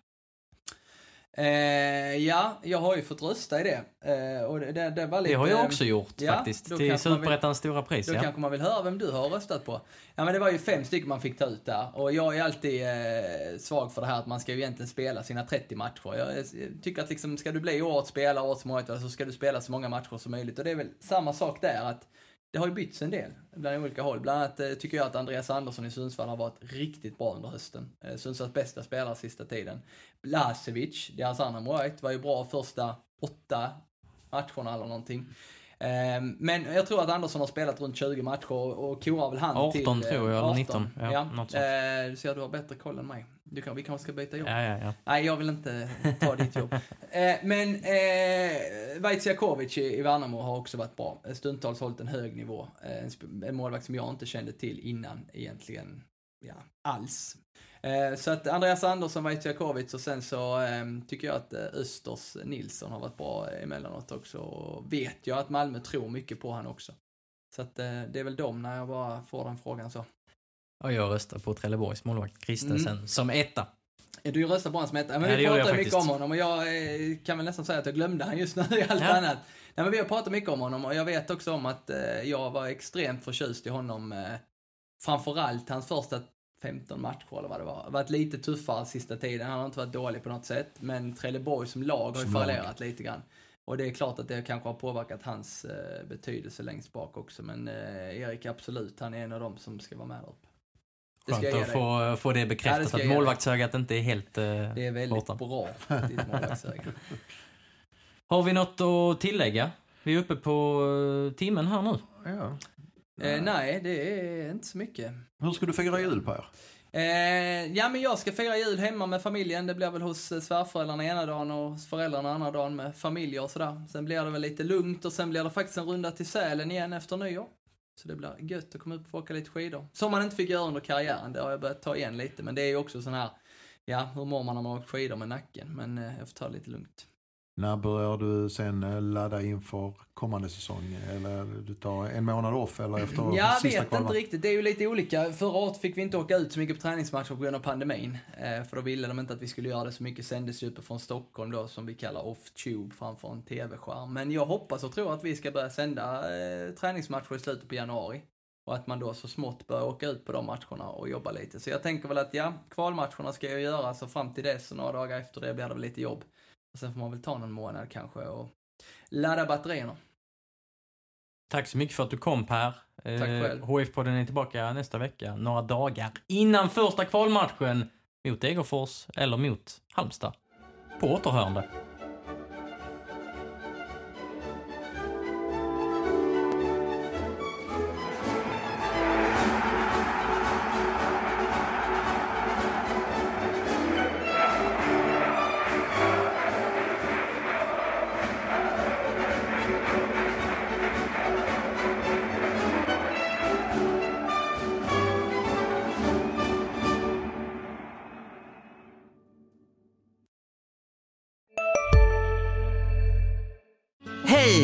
Eh, ja, jag har ju fått rösta i det. Eh, och det, det, det var lite... Det har jag också gjort ja, faktiskt. Till Superettans stora pris. Då Ja. kanske man vill höra vem du har röstat på. Ja men det var ju fem stycken man fick ta ut där. Och jag är alltid eh, svag för det här att man ska ju egentligen spela sina 30 matcher. Jag, eh, tycker att liksom, ska du bli årets spelare, årets målvakt, så ska du spela så många matcher som möjligt. Och det är väl samma sak där att det har ju bytts en del bland olika håll. Bland annat eh, tycker jag att Andreas Andersson i Sundsvall har varit riktigt bra under hösten. Eh, Sundsvalls bästa spelare sista tiden. Blasevic, deras andra målvakt, var ju bra första åtta matcherna eller någonting. Ehm, Men jag tror att Andersson har spelat runt 20 matcher och korar väl han 18 till... eh, tror jag, eller 18. 19. Ja, Ja. Eh, ser, du har bättre koll än mig. Du kan, vi kanske ska byta jobb. Ja, ja, ja. Nej, jag vill inte ta ditt jobb. Eh, men eh, Vaitsiakovic i, i Värnamo har också varit bra. Stundtals hållit en hög nivå. Eh, en, en målvakt som jag inte kände till innan egentligen, ja, alls. Eh, så att Andreas Andersson, Vaitsiakovic och sen så eh, tycker jag att eh, Östers Nilsson har varit bra emellanåt också. Och vet jag att Malmö tror mycket på han också. Så att eh, det är väl dem när jag bara får den frågan så. Och jag röstar på Trelleborgs målvakt Christensen som etta. Du röstar på hans som etta. Men Ja, det vi pratar mycket faktiskt. om honom och jag eh, kan väl nästan säga att jag glömde han just nu i allt Ja. annat. Nej, men vi har pratat mycket om honom och jag vet också om att eh, jag var extremt förtjust i honom. Eh, framförallt hans första 15 matcher eller vad det var. Varit lite tuffare sista tiden. Han har inte varit dålig på något sätt. Men Trelleborg som lag har ju fallerat lite grann. Och det är klart att det kanske har påverkat hans betydelse längst bak också. Men eh, Erik, absolut, han är en av dem som ska vara med där. Det ska Skönt att få, få det Ja, det bekräftat ska jag att målvaktsögat inte är helt eh, Det är väldigt borta. bra, ditt målvaktsöga. Har vi något att tillägga? Vi är uppe på eh, timmen här nu. Ja. Eh, nej, det är inte så mycket. Hur ska du fira jul Per? Eh, ja, men jag ska fira jul hemma med familjen. Det blir väl hos eh, svärföräldrarna ena dagen och föräldrarna andra dagen med familjer och sådär. Sen blir det väl lite lugnt och sen blir det faktiskt en runda till Sälen igen efter nyår. Så det blir gött att komma upp och få åka lite skidor. Som man inte fick göra under karriären, det har jag börjat ta igen lite. Men det är ju också sån här, ja, hur mår man när man har åkt skidor med nacken? Men eh, jag får ta det lite lugnt. När börjar du sen eh, ladda inför kommande säsong? Eller du tar en månad off eller efter Jag sista vet kvalmatchen? inte riktigt. Det är ju lite olika. Förra året fick vi inte åka ut så mycket på träningsmatcher på grund av pandemin. Eh, för då ville de inte att vi skulle göra det så mycket. Sändes ju från Stockholm då, som vi kallar off-tube framför en TV-skärm. Men jag hoppas och tror att vi ska börja sända eh, träningsmatcher i slutet på januari. Och att man då så smått börjar åka ut på de matcherna och jobba lite. Så jag tänker väl att ja, kvalmatcherna ska jag göra, så fram till dess och några dagar efter det blir det väl lite jobb. Och sen får man väl ta någon månad kanske och ladda batterierna. Tack så mycket för att du kom Per. Eh, Tack själv. HF-podden är tillbaka nästa vecka, några dagar innan första kvalmatchen mot Degerfors eller mot Halmstad. På återhörande.